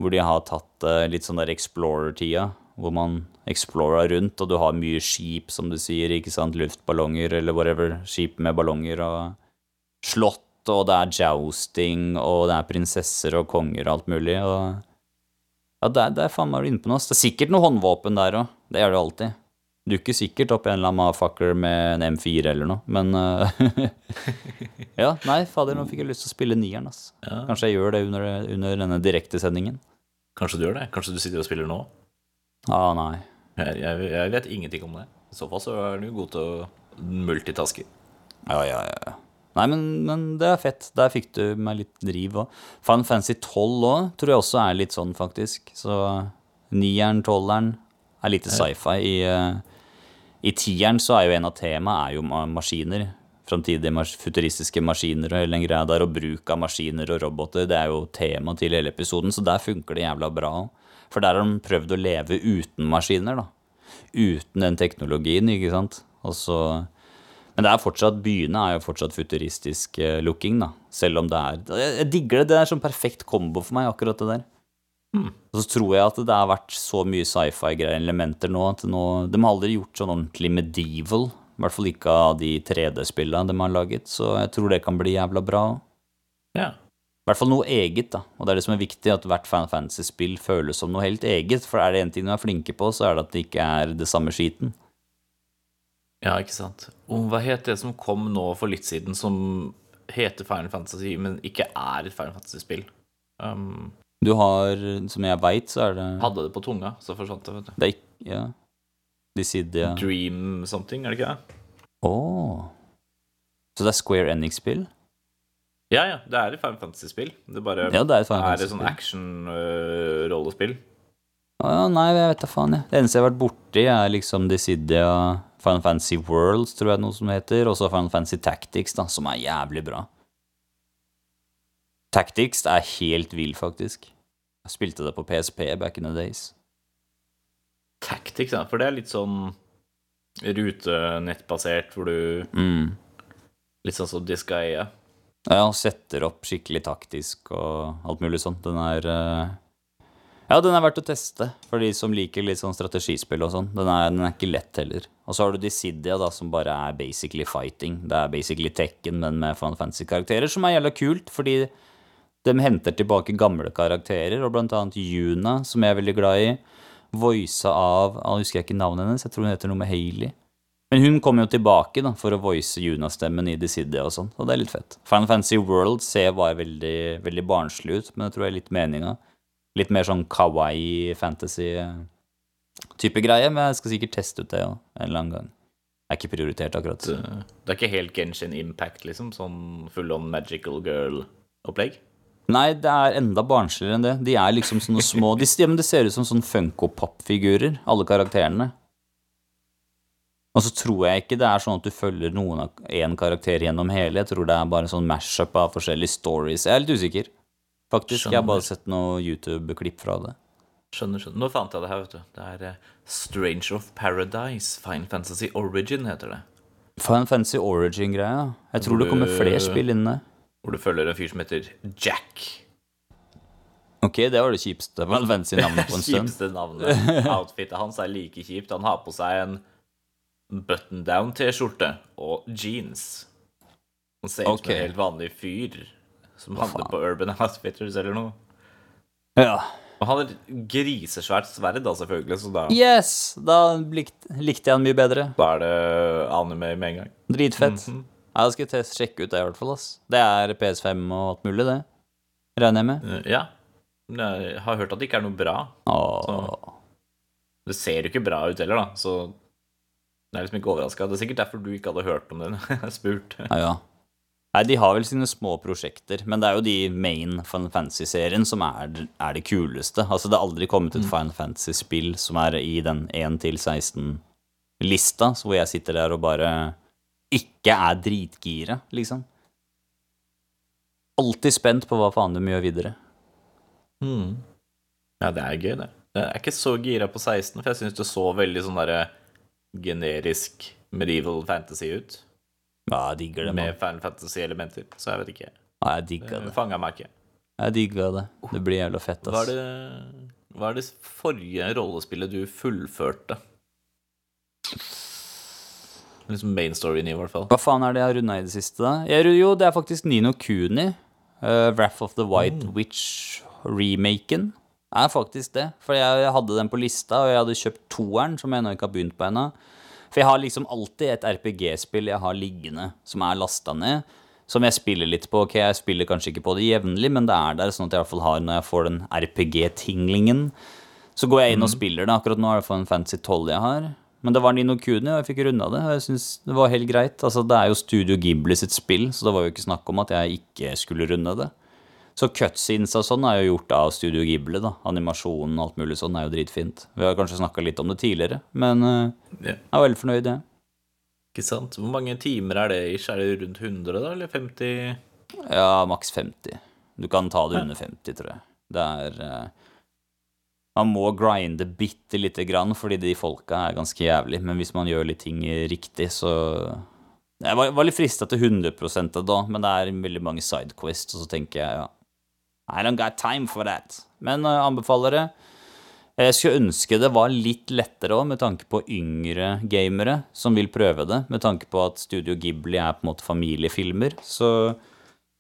Hvor de har tatt uh, litt sånn der Explorer-tida. Hvor man explorer rundt, og du har mye skip, som du sier, ikke sant. Luftballonger eller whatever. Skip med ballonger og slott, og det er jousting, og det er prinsesser og konger og alt mulig. og... Ja, det er, det er faen meg inne på noe. Det er sikkert noe håndvåpen der òg. Det gjør det alltid. Dukker sikkert opp en eller annen motherfucker med en M4 eller noe, men eh, <laughs> Ja, nei, fader, nå fikk jeg lyst til å spille nieren, ass. Ja. Kanskje jeg gjør det under, under denne direktesendingen. Kanskje du gjør det? Kanskje du sitter og spiller nå? Ah, nei. Jeg, jeg, jeg vet ingenting om det. I så fall så er du god til å multitaske. Ja, ja, ja. Nei, men, men det er fett. Der fikk du meg litt driv òg. Fan Fancy 12 òg tror jeg også er litt sånn, faktisk. Så nieren, tolveren er lite sci-fi. I, uh, I tieren så er jo en av temaene er jo maskiner. Framtidige mas futuristiske maskiner og hele den greia der. Og bruk av maskiner og roboter. Det er jo tema til hele episoden, så der funker det jævla bra òg. For der har de prøvd å leve uten maskiner, da. Uten den teknologien, ikke sant. Og så men det er fortsatt, byene er jo fortsatt futuristisk eh, looking, da. Selv om det er Jeg, digger det. Det er sånn perfekt kombo for meg, akkurat det der. Og så tror jeg at det har vært så mye sci-fi-greier elementer nå at nå De har aldri gjort sånn ordentlig medieval. I hvert fall ikke av de 3D-spillene de har laget. Så jeg tror det kan bli jævla bra. Ja. I hvert fall noe eget, da. Og det er det som er viktig, at hvert Fan Fantasy-spill føles som noe helt eget. For er det én ting de er flinke på, så er det at det ikke er det samme skiten. Ja, ikke sant. Og hva het det som kom nå for litt siden, som heter Final Fantasy, men ikke er et Final Fantasy-spill? Um, Du har, som jeg veit, så er det hadde det på tunga, så forsvant det, vet du. Det er ikke Ja. Dissidia Dream something, er det ikke det? Så det er Square Enix-spill? Ja, ja, det er et Final Fantasy-spill. Det bare Ja, det er et Final er et sånn action-rollespill. Å ja, nei, jeg vet da faen, jeg. Det eneste jeg har vært borti, er liksom Dissidia Final Fantasy Worlds, tror jeg noe som heter, og så Final Fantasy Tactics, da, som er jævlig bra. Tactics er helt vill, faktisk. Jeg spilte det på PSP back in the days. Tactics, ja, for det er litt sånn rutenettbasert, hvor du Mm. Litt sånn som Disgaea. Ja, og setter opp skikkelig taktisk og alt mulig sånt. Den er eh, Ja, den er verdt å teste for de som liker litt sånn strategispill og sånn. Den er, den er ikke lett heller. Og så har du Dissidia, da, som bare er basically fighting. Det er basically Tekken, men med Final Fantasy-karakterer, som er jævla kult, fordi de henter tilbake gamle karakterer, og blant annet Yuna, som jeg er veldig glad i. Voisa av Jeg husker ikke navnet hennes, jeg tror hun heter noe med Hailey. Men hun kommer jo tilbake da, for å voice Juna-stemmen i Dissidia og sånn, og det er litt fett. Final Fantasy World ser bare veldig, veldig barnslig ut, men det tror jeg er litt meninga. Litt mer sånn kawaii fantasy-type greie, men jeg skal sikkert teste ut det ja, en eller annen gang. Det er ikke prioritert, akkurat. Det er ikke helt Genshin Impact, liksom? Sånn full on magical girl-opplegg? Nei, det er enda barnsligere enn det. De er liksom sånne små De, ja, det ser ut som sånn Funko-pop-figurer, alle karakterene. Og så tror jeg ikke det er sånn at du følger noen av én karakter gjennom hele. Jeg tror det er bare sånn mash-up av forskjellige stories. Jeg er litt usikker. Faktisk. Jeg har bare sett noe YouTube-klipp fra det. Skjønner, skjønner. Nå fant jeg det her, vet du. Det er eh, Stranger of Paradise. Final Fantasy Origin heter det. Final Fantasy Origin-greia. Jeg tror det kommer flere spill inn der. Hvor du følger en fyr som heter Jack. Ok, det var det kjipeste Final Fantasy-navnet <laughs> på en stund. Kjipeste navnet. Outfitet hans er like kjipt. Han har på seg en button down-T-skjorte og jeans. Han ser ut okay. som en helt vanlig fyr som handler på Urban Outfitters eller noe. Ja. Og han har grisesvært sverd, da, selvfølgelig, så da, Yes! Da likte, likte jeg han mye bedre. da er det anime med en gang. Dritfett. Ja, Jeg skal test, sjekke ut det, i hvert fall. ass. Det er PS5 og alt mulig, det. Regner jeg med. Eh, Ja. Men Jeg har hørt at det ikke er noe bra. Åh. Det ser jo ikke bra ut heller, da, så jeg er liksom ikke overraska. Det er sikkert derfor du ikke hadde hørt om det når jeg <laughs> spurte. Ja, ja. Nei, de har vel sine små prosjekter, men det er jo de main Final Fantasy-serien som er, er det kuleste. Altså, det har aldri kommet et Final Fantasy-spill som er i den 1-16-lista, hvor jeg sitter der og bare ikke er dritgira, liksom. Alltid spent på hva faen de gjør videre. Ja, det er gøy, det. Jeg er ikke så gira på 16, for jeg syns det så veldig sånn derre generisk medieval fantasy ut. Ja, jeg digger det, Med mann. Final Fantasy-elementer. Så jeg vet ikke. Ja, jeg digger Det fanga meg ikke. Jeg digger det. Det blir jævla fett, Hva er det, hva er det forrige rollespillet du fullførte? Liksom main storyen i, hvert fall. Hva faen er det jeg har runda i det siste, da? Jeg, jo, det er faktisk Nino Kuni. Uh, Wrath of the White Witch-remaken. Er faktisk det. For jeg, jeg hadde den på lista, og jeg hadde kjøpt toeren, som jeg ennå ikke har begynt på ennå. For jeg har liksom alltid et RPG-spill jeg har liggende, som er lasta ned. Som jeg spiller litt på. Ok, jeg spiller kanskje ikke på det jevnlig, men det er der, sånn at jeg i hvert fall har når jeg får den RPG-tinglingen. Så går jeg inn og spiller det. Akkurat nå er det for en Fancy 12 jeg har. Men det var Nino Kuni, og jeg fikk runda det. Og jeg synes det var helt greit. Altså, det er jo Studio Ghibli sitt spill, så det var jo ikke snakk om at jeg ikke skulle runde det. Så cutscenes og sånn er jo gjort av Studio Gible. da. Animasjonen og alt mulig sånn er jo dritfint. Vi har kanskje snakka litt om det tidligere, men uh, Ja, jeg er veldig fornøyd, jeg. ikke sant? Hvor mange timer er det ish? Er det rundt 100, da? Eller 50? Ja, maks 50. Du kan ta det under 50, tror jeg. Det er uh, Man må grinde bitte lite grann, fordi de folka er ganske jævlig. Men hvis man gjør litt ting riktig, så Jeg var, var litt frista til 100% da, men det er veldig mange sidequests, og så tenker jeg ja I don't got time for that. Men uh, anbefaler det. Jeg skulle ønske det var litt lettere òg, med tanke på yngre gamere som vil prøve det. Med tanke på at Studio Ghibli er på en måte familiefilmer. Så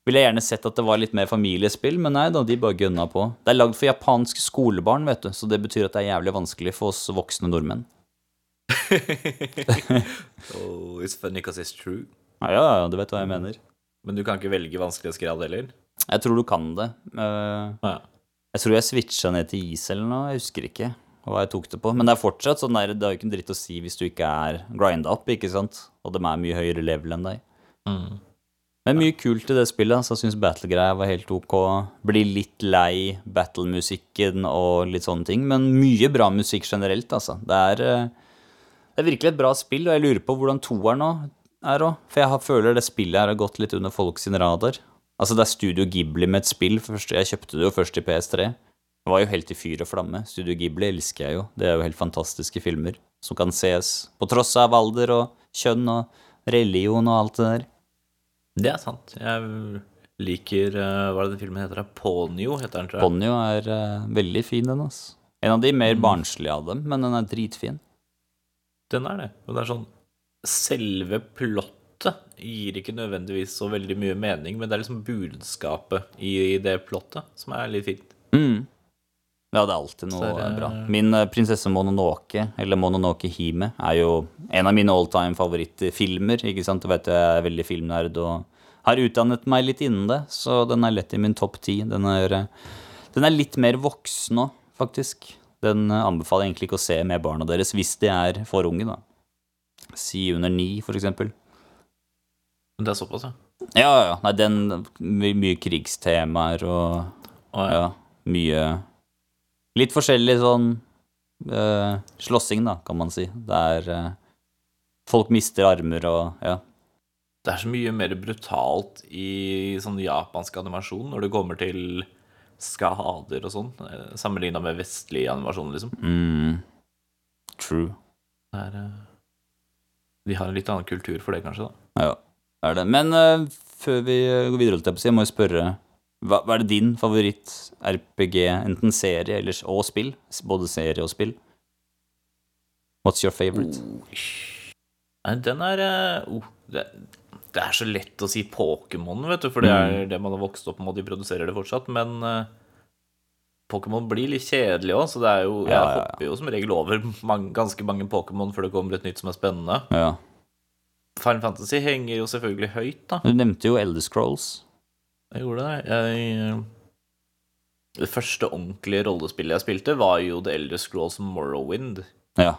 ville jeg gjerne sett at det var litt mer familiespill, men nei da, de bare gønna på. Det er lagd for japansk skolebarn, vet du, så det betyr at det er jævlig vanskelig for oss voksne nordmenn. <laughs> Oh, it's funny because it's true. Ja, ja, ja, du vet hva jeg mener. Men du kan ikke velge vanskelighetsgrad heller? Jeg tror du kan det. Uh, Ja. Jeg tror jeg switcha ned til is eller noe, jeg husker ikke hva jeg tok det på. Men det er fortsatt sånn der, det har jo ikke en dritt å si hvis du ikke er grinda opp, ikke sant? Og de er mye høyere level enn deg. Mm. Men mye kult i det spillet, så jeg syns battle-greia var helt ok. Blir litt lei battle-musikken og litt sånne ting, men mye bra musikk generelt, altså. Det er, eh, det er virkelig et bra spill, og jeg lurer på hvordan toeren nå er òg. For jeg føler det spillet her har gått litt under folk sin radar. Altså, det er Studio Ghibli med et spill. Jeg kjøpte det jo først i PS3. Det var jo helt i fyr og flamme. Studio Ghibli elsker jeg jo. Det er jo helt fantastiske filmer som kan ses på tross av alder og kjønn og religion og alt det der. Det er sant. Jeg liker eh, Hva er det den filmen heter? Ponyo heter den, tror jeg. Ponyo er uh, veldig fin, den, altså. En av de mer barnslige av dem, men den er dritfin. Den er det. Og det er sånn Selve plottet gir ikke nødvendigvis så veldig mye mening, men det er liksom budskapet i det plottet som er litt fint. Mm. Ja, det er alltid noe er det- bra. Min eh, prinsesse Mononoke, eller Mononoke Hime, er jo en av mine all time favorittfilmer. Ikke sant? Du vet jeg er veldig filmnerd og har utdannet meg litt innen det, så den er lett i min topp ti. Den, er, eh, den er litt mer voksen nå, faktisk. Den eh, anbefaler jeg egentlig ikke å se med barna deres hvis de er for unge, da. Si under ni, for eksempel. Det er såpass, ja. Ja, ja. Nei, den my- Mye krigstemaer og oh, ja. ja, mye Litt forskjellig sånn uh, slåssing, da, kan man si. Der er eh, Folk mister armer og ja. Det er så mye mer brutalt i sånn japansk animasjon når det kommer til skader og sånn, sammenligna med vestlig animasjon, liksom. Mm, true. Det er, eh, de har en litt annen kultur for det, kanskje, da. Ja, er det. Men uh, før vi går videre, holdt jeg på å si, jeg må jo spørre hva, hva er det din favoritt-RPG, enten serie eller, og spill? Både serie og spill? What's your favorite? Oh. den er eh, oh, det, det er så lett å si Pokémon, vet du, for det er det man har vokst opp med, og de produserer det fortsatt, men uh, Pokémon blir litt kjedelig òg, så det er jo Jeg Ja, ja, ja. hopper jo som regel over mange, ganske mange Pokémon før det kommer et nytt som er spennende. Ja. Final Fantasy henger jo selvfølgelig høyt, da. Du nevnte jo Elder Scrolls. Jeg gjorde det. Jeg, det første ordentlige rollespillet jeg spilte, var jo The Elder Scrolls Morrowind. Ja.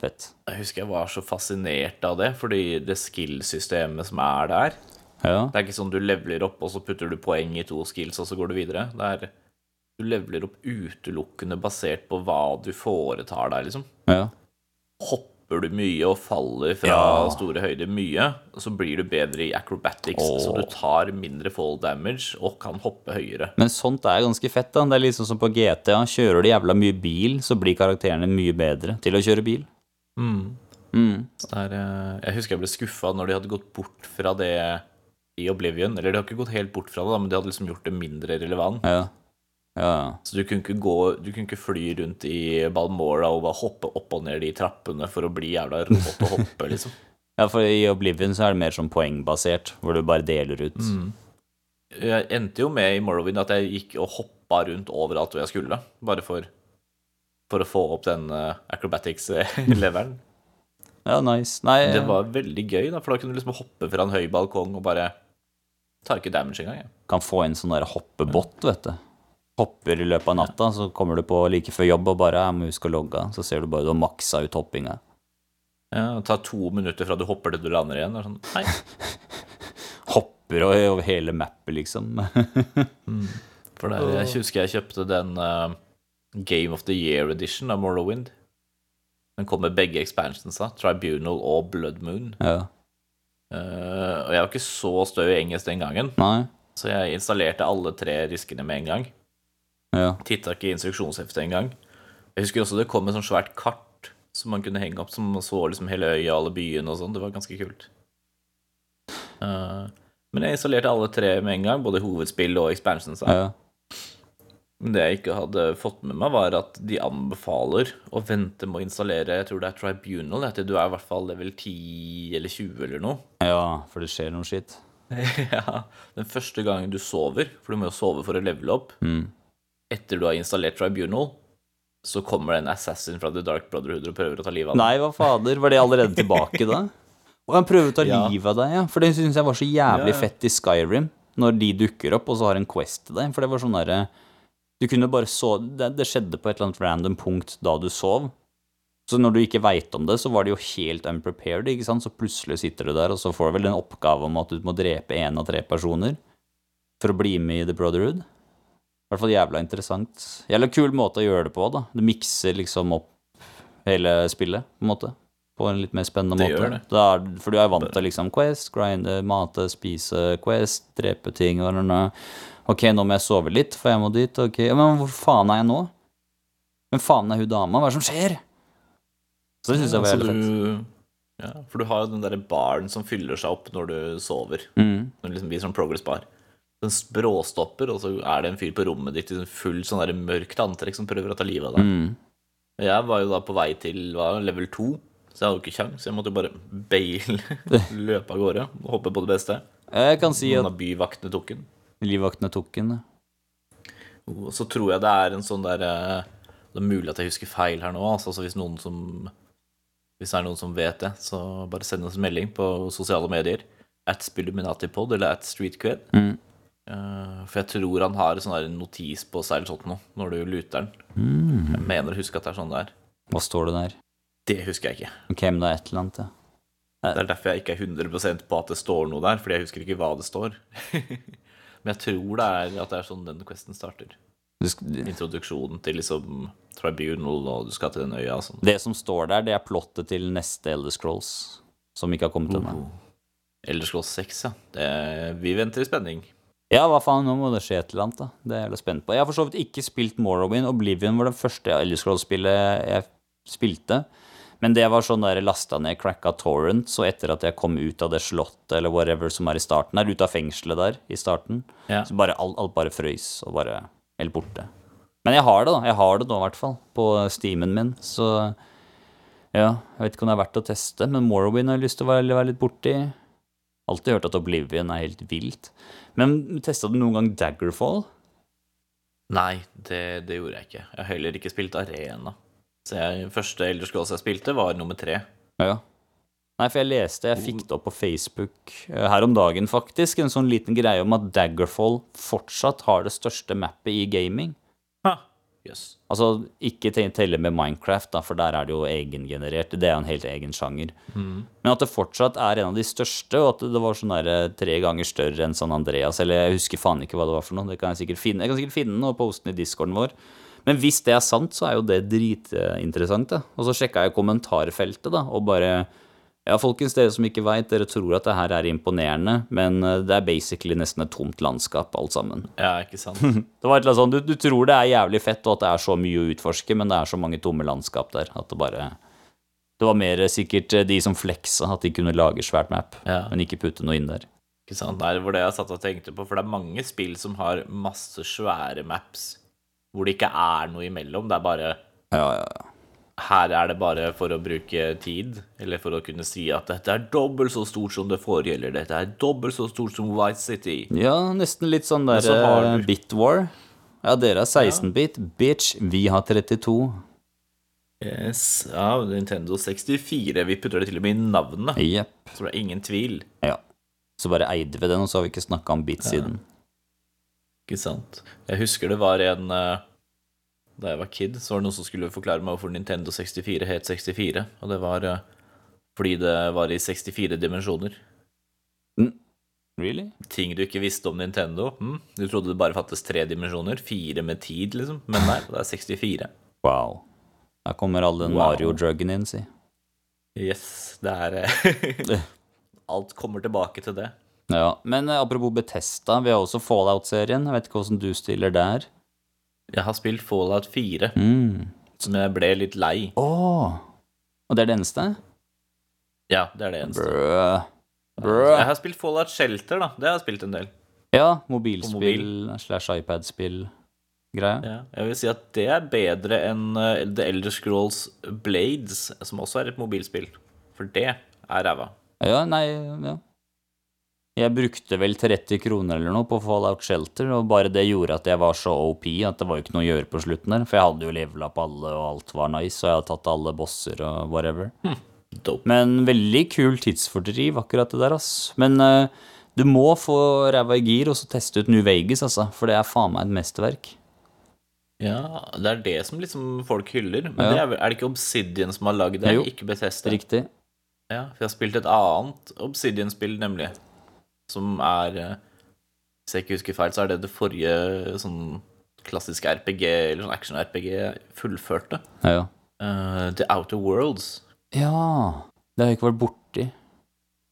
Fett. Jeg husker jeg var så fascinert av det, fordi det skill-systemet som er der Ja. Det er ikke sånn du leveler opp, og så putter du poeng i to skills, og så går du videre. Det er Du leveler opp utelukkende basert på hva du foretar deg, liksom. ja. Hopper du mye og faller fra Ja. store høyder mye, så blir du bedre i acrobatics, Oh. så du tar mindre fall damage og kan hoppe høyere. Men sånt er ganske fett, da. Det er liksom som på GTA. Kjører du jævla mye bil, så blir karakterene mye bedre til å kjøre bil. Mm. Så det er, eh, jeg husker jeg ble skuffa når de hadde gått bort fra det i Oblivion. Eller de har ikke gått helt bort fra det, da, men de hadde liksom gjort det mindre relevant. Ja. Ja. Så du kunne gå Du kunne ikke fly rundt i Balmora og bare hoppe opp og ned de trappene for å bli jævla til å hoppe, liksom. <laughs> ja, for i Oblivion så er det mer sånn poengbasert, hvor du bare deler ut. Jeg endte jo med i Morrowind at jeg gikk og hoppa rundt overalt hvor jeg skulle, bare for, for å få opp den uh, acrobatics-leveren. <laughs> Ja, nice. Nei, Det var veldig gøy, da, for da kunne du liksom hoppe fra en høy balkong og bare Tar ikke damage engang. jeg. kan få en sånn der hoppebåt, vet du. Hopper i løpet av natta, så kommer du på like før jobb og bare jeg må huske å logge av. Så ser du bare du har maksa ut hoppinga. Ja, det tar to minutter fra du hopper til du lander igjen. Og sånn, nei, <laughs> Hopper over hele mappet, liksom. <laughs> For der, jeg husker jeg kjøpte den uh, Game of the Year edition av Morrowind. Den kom med begge expansionsa, Tribunal og Blood Moon. ja. Uh, og jeg var ikke så stø i engelsk den gangen, Nei. så jeg installerte alle tre riskene med en gang. Ja. Titta ikke i instruksjonsheftet engang. Jeg husker også det kom et sånt svært kart som man kunne henge opp, som man så liksom hele øya, alle byene og sånn. Det var ganske kult. Uh, men jeg installerte alle tre med en gang, både hovedspill og expansion. ja. Men det jeg ikke hadde fått med meg, var at de anbefaler å vente med å installere Jeg tror det er Tribunal, etter du er i hvert fall level 10 eller 20 eller noe. Ja, for det skjer noe skitt. <laughs> ja, Den første gangen du sover, for du må jo sove for å levele opp Etter du har installert Tribunal, så kommer det en assassin fra The Dark Brotherhood og prøver å ta livet av deg. Nei, hva fader, var det allerede tilbake da? Og han prøver å ta <laughs> Ja. livet av deg, ja. For det syns jeg var så jævlig Ja, ja. fett i Skyrim, når de dukker opp og så har en quest til deg. For det var sånn derre Du kunne bare så det, det skjedde på et eller annet random punkt da du sov. Så når du ikke veit om det, så var det jo helt unprepared, ikke sant. Så plutselig sitter du der, og så får du vel en oppgave om at du må drepe én av tre personer for å bli med i The Brotherhood. I hvert fall jævla interessant. Jævla kul måte å gjøre det på, da. Du mikser liksom opp hele spillet, på en måte. På en litt mer spennende Det måte. gjør det. det er, for du er vant til liksom Quest, grinde, mate, spise Quest, drepe ting og noe. Ok, nå må jeg sove litt, for jeg må dit. Ok, Men hvor faen er jeg nå? Hvem faen er hun dama? Hva er det som skjer? Så det syns jeg var helt jævlig fett. ja, for du har jo den derre baren som fyller seg opp når du sover. Mm. Når det liksom blir sånn progress bar. Den bråstopper, og så er det en fyr på rommet ditt i sånn full sånn der mørkt antrekk som prøver å ta livet av deg. Mm. Jeg var jo da på vei til hva, level 2, så jeg hadde jo ikke kjangs. Jeg måtte jo bare baile, <laughs> løpe av gårde og håpe på det beste. Jeg kan si Noen at av byvaktene tok den. livvaktene tok den. Og så tror jeg det er en sånn der eh, Det er mulig at jeg husker feil her nå. Altså, så hvis noen som Hvis det er noen som vet det, så bare send oss en melding på sosiale medier. At Spilluminatipod eller at Streetcred. Mm. Eh, for jeg tror han har en sånn notis på seg eller sånt noe når du luter den. Mm. Jeg mener å huske at det er sånn det er. Hva står det der? Det husker jeg ikke. Ok, men det er et eller annet, ja. Det er derfor jeg ikke er 100% på at det står noe der, fordi jeg husker ikke hva det står. <laughs> Men jeg tror det er at det er sånn den questen starter. Introduksjonen til liksom Tribunal, og du skal til den øya og sånn. Det som står der, det er plottet til neste Elder Scrolls, som ikke har kommet ennå. Elder Scrolls 6, ja. Det, vi venter i spenning. Ja, hva faen, nå må det skje et eller annet, da. Det er jeg litt spent på. Jeg har for så vidt ikke spilt Morrowind. Oblivion var det første Elder Scrolls-spillet jeg spilte. Men det var sånn der jeg lasta ned cracka torrent, så etter at jeg kom ut av det slottet eller whatever som er i starten her, ut av fengselet der i starten, Ja. så bare alt, alt bare frøys og bare helt borte. Men jeg har det, da. Jeg har det nå, i hvert fall, på steamen min, så ja, jeg vet ikke om det er verdt å teste, men Morrowind har jeg lyst til å være, være litt borti. Alltid hørt at Oblivion er helt vilt. Men testa du noen gang Daggerfall? Nei, det, det gjorde jeg ikke. Jeg har heller ikke spilt Arena. Så jeg, første Elder Scrolls jeg spilte, var nummer tre. Ja. Nei, for jeg leste, jeg fikk det opp på Facebook eh, her om dagen, faktisk, en sånn liten greie om at Daggerfall fortsatt har det største mappet i gaming. Jøss. Altså, ikke te- telle med Minecraft, da, for der er det jo egengenerert. Det er jo en helt egen sjanger. Men at det fortsatt er en av de største, og at det var sånn der eh, tre ganger større enn San Andreas, eller jeg husker faen ikke hva det var for noe. Det kan jeg sikkert finne. Jeg kan sikkert finne den og poste den i discorden vår. Men hvis det er sant, så er jo det dritinteressant, da. Og så sjekka jeg kommentarfeltet, da, og bare Ja, folkens, dere som ikke veit, dere tror at det her er imponerende, men eh, det er basically nesten et tomt landskap, alt sammen. Ja, ikke sant? <laughs> Det var et eller annet sånn, du, du tror det er jævlig fett, og at det er så mye å utforske, men det er så mange tomme landskap der at det bare Det var mer sikkert eh, de som fleksa, at de kunne lage svært map, Ja. men ikke putte noe inn der. Ikke sant? Nei, det var det jeg satt og tenkte på, for det er mange spill som har masse svære maps hvor det ikke er noe imellom. Det er bare Ja, ja, ja. Her er det bare for å bruke tid, eller for å kunne si at dette er dobbelt så stort som det forrige, eller dette er dobbelt så stort som White City. Ja, nesten litt sånn der så eh, du- Bitwar. Ja, dere har 16-bit. Bitch, vi har 32. Yes, ja, Nintendo 64. Vi putter det til og med i navnet, yep. så det er ingen tvil. Ja. Så bare eide vi den, og så har vi ikke snakka om bit siden. Ikke sant? Jeg husker det var en eh, Da jeg var kid, så var det noen som skulle forklare meg hvorfor Nintendo 64 het 64. Og det var eh, fordi det var i 64 dimensjoner. Really? Ting du ikke visste om Nintendo. Mm. Du trodde det bare fattes tre dimensjoner. Fire med tid, liksom. Men nei, det er 64. Wow. Der kommer all den Wow. Mario-druggen inn, si. Yes, det er eh, <laughs> Alt kommer tilbake til det. Ja, Men eh, apropos Betesta, vi har også Fallout-serien. Jeg vet ikke hvordan du stiller der. Jeg har spilt Fallout 4, Mm. som jeg ble litt lei. Åh. Og det er det eneste? Ja, det er det eneste. Brø. Jeg har spilt Fallout Shelter, da. Det har jeg spilt en del. Ja, mobilspill slash iPad-spill-greia. Ja, jeg vil si at det er bedre enn eh, The Elder Scrolls Blades, som også er et mobilspill. For det er ræva. Ja, nei, ja. Jeg brukte vel 30 kroner eller noe på Fallout Shelter, og bare det gjorde at jeg var så OP at det var jo ikke noe å gjøre på slutten der. For jeg hadde jo levela på alle, og alt var nice, og jeg hadde tatt alle bosser og whatever. Hm. Men veldig kul tidsfordriv, akkurat det der, ass. Men uh, du må få ræva i gir og så teste ut New Vegas, altså. For det er faen meg et mesterverk. Ja, det er det som liksom folk hyller. Men Ja. det er, er det ikke Obsidian som har lagd det? Jo. Ikke Bethesda? Riktig. Ja, for jeg har spilt et annet Obsidian-spill, nemlig. Som er eh, Hvis jeg ikke husker feil, så er det det forrige sånn klassiske RPG, eller sånn action-RPG, fullførte. Ja, ja. Uh, The Outer Worlds. Ja, det har jeg ikke vært borti.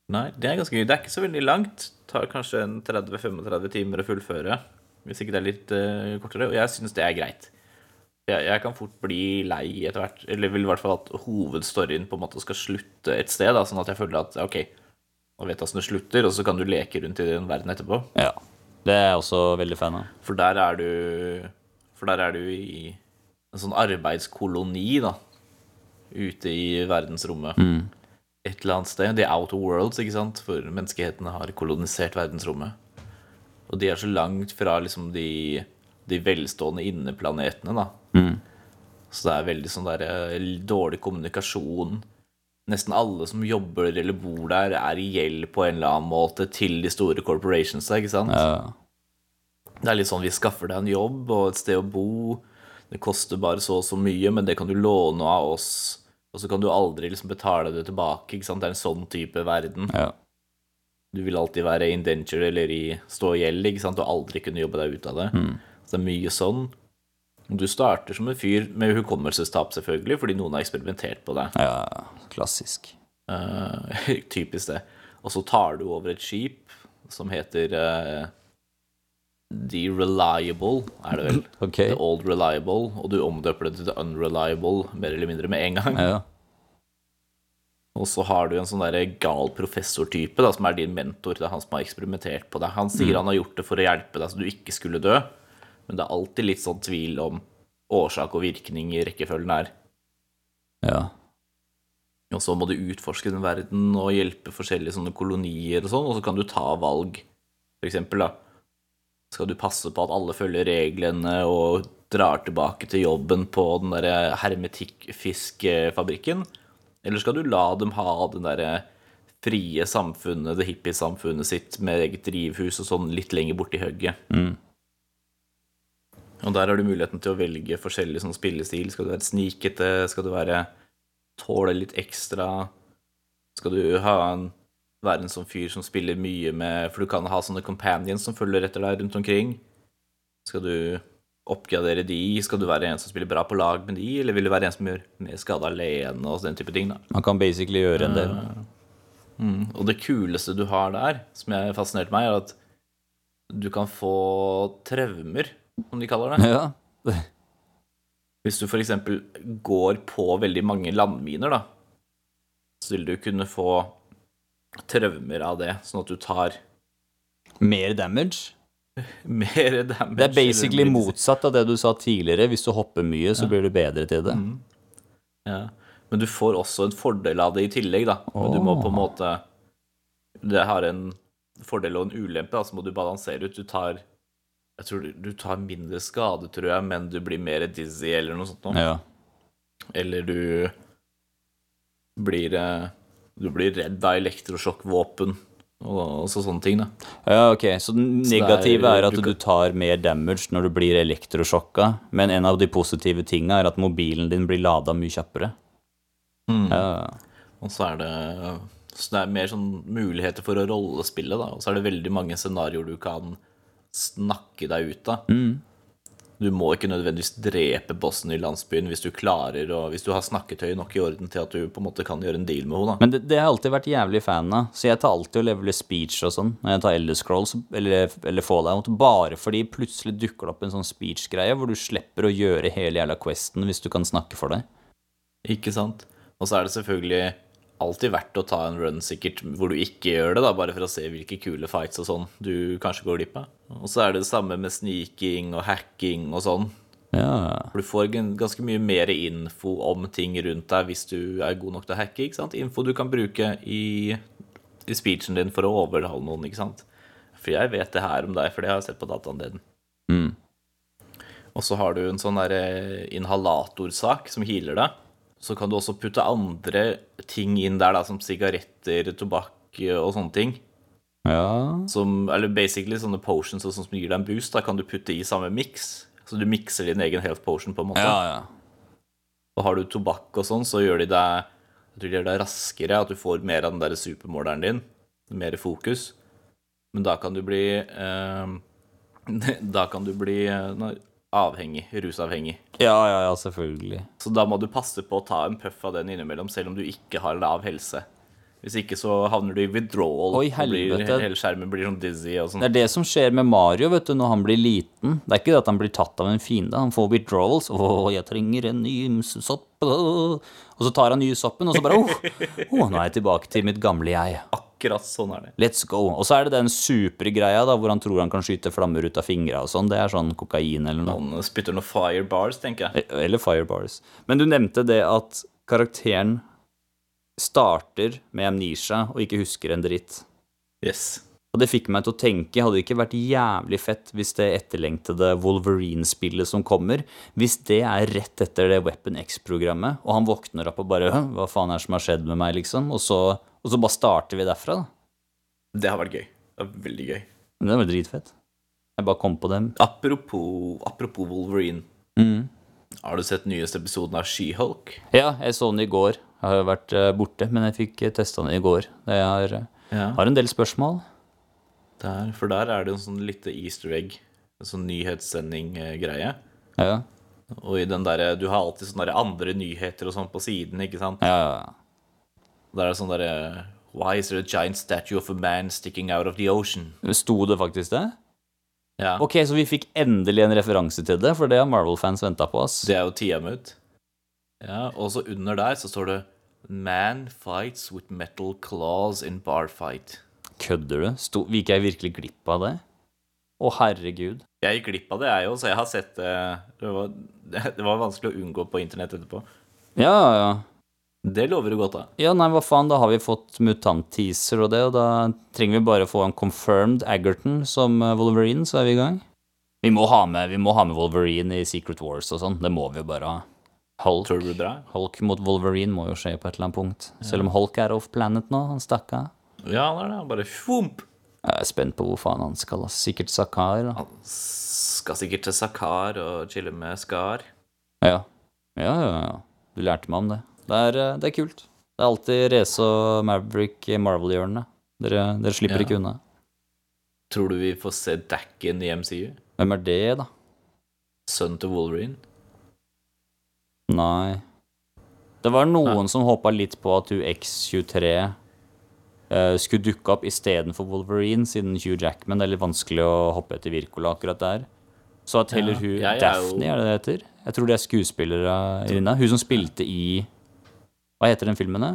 Nei, det er, ganske, gøy. det er ikke så veldig langt. Det Tar kanskje 30-35 timer å fullføre. Hvis ikke det er litt uh, kortere. Og jeg syns det er greit. Jeg, jeg kan fort bli lei etter hvert. Eller vil i hvert fall at hovedstoryen på en måte skal slutte et sted. Da, sånn at jeg føler at ok, nå vet åssen det slutter, og så kan du leke rundt i den verden etterpå. Ja. Det er jeg også veldig fan av. For der er du For der er du i en sånn arbeidskoloni, da. Ute i verdensrommet. Et eller annet sted. The outer worlds, ikke sant? For menneskehetene har kolonisert verdensrommet. Og de er så langt fra liksom de, de velstående inneplanetene, da. Så det er veldig sånn der eh, dårlig kommunikasjon. Nesten alle som jobber eller bor der, er i gjeld på en eller annen måte til de store corporationsa, ikke sant? Ja. Det er litt sånn vi skaffer deg en jobb og et sted å bo. Det koster bare så og så mye, men det kan du låne av oss. Og så kan du aldri liksom betale det tilbake. ikke sant? Det er en sånn type verden. ja. Du vil alltid være indentured eller i stå i gjeld ikke sant? og aldri kunne jobbe deg ut av det. Så det er mye sånn. Du starter som en fyr med hukommelsestap, selvfølgelig, fordi noen har eksperimentert på deg. ja. Klassisk. Uh, <laughs> typisk det. Og så tar du over et skip som heter uh, The Reliable, er det vel? Ok. The Old Reliable, og du omdøper det til The Unreliable mer eller mindre med en gang. Ja. Og så har du en sånn der gal professortype som er din mentor. Det er han som har eksperimentert på deg. Han sier han har gjort det for å hjelpe deg så du ikke skulle dø, men det er alltid litt sånn tvil om årsak og virkning i rekkefølgen her. ja. Og så må du utforske den verden og hjelpe forskjellige sånne kolonier og sånn, og så kan du ta valg. For eksempel, da. Skal du passe på at alle følger reglene og drar tilbake til jobben på den derre hermetikkfiskfabrikken? Eller skal du la dem ha den derre frie samfunnet, det hippiesamfunnet sitt med eget drivhus og sånn litt lenger borti hugget? Og der har du muligheten til å velge forskjellig sånn spillestil. Skal du være snikete? Skal du være tåle litt ekstra? Skal du ha en, være en sånn fyr som spiller mye med For du kan ha sånne companions som følger etter deg rundt omkring. Skal du oppgradere de? Skal du være en som spiller bra på lag med de, eller vil du være en som gjør mer skade alene og den type ting? da? Man kan basically gjøre en del. Og det kuleste du har der, som jeg fascinerte meg, er at du kan få traumer, som de kaller det. Ja. <laughs> Hvis du f.eks. går på veldig mange landminer, da, så vil du kunne få traumer av det, sånn at du tar Mer damage. <laughs> mer damage. Det er basically motsatt av det du sa tidligere. Hvis du hopper mye, så blir du bedre til det. Ja. Men du får også en fordel av det i tillegg, da. Men du må på en måte Det har en fordel og en ulempe, da, så må du balansere ut. Du tar Jeg tror du, du tar mindre skade, tror jeg, men du blir mer dizzy eller noe sånt. noe. Ja. Eller du blir eh, Du blir redd av elektrosjokkvåpen og, og så sånne ting, da. Ja, ok, Så den Så det er- negative er at du du tar mer damage når du blir elektrosjokka, men en av de positive tinga er at mobilen din blir lada mye kjappere. Ja. Og så er det Så det er mer sånn muligheter for å rollespille, da. Og så er det veldig mange scenarioer du kan snakke deg ut av. Du må ikke nødvendigvis drepe bossen i landsbyen hvis du klarer og Hvis du har snakketøy nok i orden til at du på en måte kan gjøre en deal med henne. Men det, det har jeg alltid vært jævlig fan av, så jeg tar alltid og leveler speech og sånn når jeg tar Elder Scrolls eller, eller Fallout, bare fordi plutselig dukker det opp en sånn speech-greie hvor du slipper å gjøre hele jævla questen hvis du kan snakke for deg. Ikke sant? Og så er det selvfølgelig alltid verdt å ta en run sikkert hvor du ikke gjør det, da, bare for å se hvilke kule fights og sånn du kanskje går glipp av. Og så er det det samme med sniking og hacking og sånn. Ja. Du får ganske mye mer info om ting rundt deg hvis du er god nok til å hacke. ikke sant? Info du kan bruke i, i speechen din for å overhale noen, ikke sant. For jeg vet det her om deg, for det har jeg sett på dataen din. Mm. Og så har du en sånn der eh, inhalatorsak som healer deg. Så kan du også putte andre ting inn der, da, som sigaretter, tobakk eh, og sånne ting. ja. Som, eller basically sånne potions og sånt som gir deg en boost, da kan du putte i samme mix. Så du mikser din egen health potion på en måte. Ja, ja. Og har du tobakk og sånn, så gjør de deg de gjør deg raskere, at du får mer av den der supermåleren din. Mer fokus. Men da kan du bli eh, <laughs> Da kan du bli eh, avhengig. Rusavhengig. Ja, ja, ja, selvfølgelig. Så da må du passe på å ta en puff av den innimellom, selv om du ikke har lav helse. Hvis ikke så havner du i withdrawal. Oi, helvete. blir, hele skjermen blir sånn dizzy og sånn. Det er det som skjer med Mario vet du, når han blir liten. Det er ikke det at han blir tatt av en fiende. Han får withdrawals. 'Å, jeg trenger en ny sopp.' Og så tar han ny soppen, og så bare oh, oh, 'Nå er jeg tilbake til mitt gamle jeg'. Akkurat sånn er det. Let's go. Og så er det den supergreia da, hvor han tror han kan skyte flammer ut av fingra og sånn. Det er sånn kokain eller noe. Han spytter noen fire bars, tenker jeg. Eller firebars. Men du nevnte det at karakteren starter med amnesia og ikke husker en dritt. Yes. Og det fikk meg til å tenke, hadde det ikke vært jævlig fett hvis det etterlengtede Wolverine-spillet som kommer, hvis det er rett etter det Weapon X-programmet, og han våkner opp og bare Hva faen er det som har skjedd med meg, liksom? Og så, og så bare starter vi derfra, da. Det har vært gøy. Det er veldig gøy. Men det var dritfett. Jeg bare kom på dem. Apropos, apropos Wolverine. Mm. Har du sett nyeste episoden av She-Hulk? Ja, jeg så den i går. Jeg har jo vært eh, borte, men jeg fikk testa den i går. Jeg har, eh, Ja. har en del spørsmål. Der, for der er det en sånn lite easter egg. En sånn nyhetssending-greie. Ja, Og i den derre du har alltid sånne andre nyheter og sånn på siden, ikke sant? Ja, ja, ja. Der er det sånn derre Why is there a giant statue of a man sticking out of the ocean? Sto det faktisk det? Ja, Ok, så vi fikk endelig en referanse til det, for det har Marvel-fans venta på, ass. det er jo Tiamut. Ja, og så under der så står det Man fights with metal claws in bar fight. Kødder du? Sto, gikk jeg virkelig glipp av det? Å, herregud. Jeg gikk glipp av det, jeg òg, så jeg har sett det det var, <laughs> det var vanskelig å unngå på internett etterpå. Ja, ja. Det lover du godt, da. Ja, nei, hva faen, da har vi fått mutant-teaser og det, og da trenger vi bare få en confirmed Aggerton som eh, Wolverine, så er vi i gang. Vi må ha med, vi må ha med Wolverine i Secret Wars og sånn, det må vi jo bare ha. Hulk? Hulk mot Wolverine må jo skje på et eller annet punkt. Selv om Hulk er off planet nå, han stakk av. Ja, han er det. Bare fomp. Jeg er spent på hvor faen han skal. Sikkert Sakar. Han skal sikkert til Sakar og chille med Skar. Ja. ja, ja, ja. Du lærte meg om det. Det er, eh, det er kult. Det er alltid Race og Maverick i Marvel-hjørnet. Dere, dere slipper Ja. ikke unna. Tror du vi får se Dacken i MCU? Hvem er det, da? Sønnen til Wolverine? Nei. Det var noen som håpa litt på at UX23 uh, skulle dukke opp istedenfor Wolverine, siden Hugh Jackman det er litt vanskelig å hoppe etter Wirkola akkurat der. Så at heller Ja, hun Daphne, er det det heter? Jeg tror det er skuespillere Irina. Hun som spilte i Hva heter den filmen? da?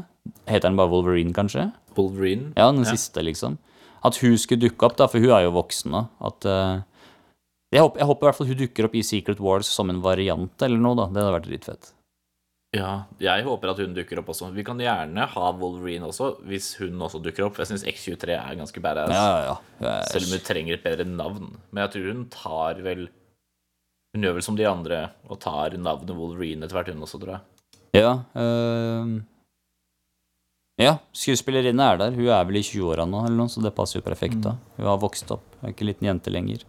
Heter den bare Wolverine, kanskje? Wolverine? Ja, den siste, liksom. At hun skulle dukke opp, da, for hun er jo voksen nå. At uh, jeg, håper, jeg håper i hvert fall hun dukker opp i Secret Wars som en variant eller noe, da. Det hadde vært dritfett. Ja, jeg håper at hun dukker opp også. Vi kan gjerne ha Wolverine også, hvis hun også dukker opp. Jeg syns X23 er ganske badass. Ja, ja, ja. Er- Selv om hun trenger et bedre navn. Men jeg tror hun tar vel Hun gjør vel som de andre og tar navnet Wolverine etter hvert, hun også, tror jeg. Ja, øhm, ja, skuespillerinne er der. Hun er vel i 20-åra nå, eller noe, så det passer jo perfekt. da. Hun har vokst opp, hun er ikke liten jente lenger.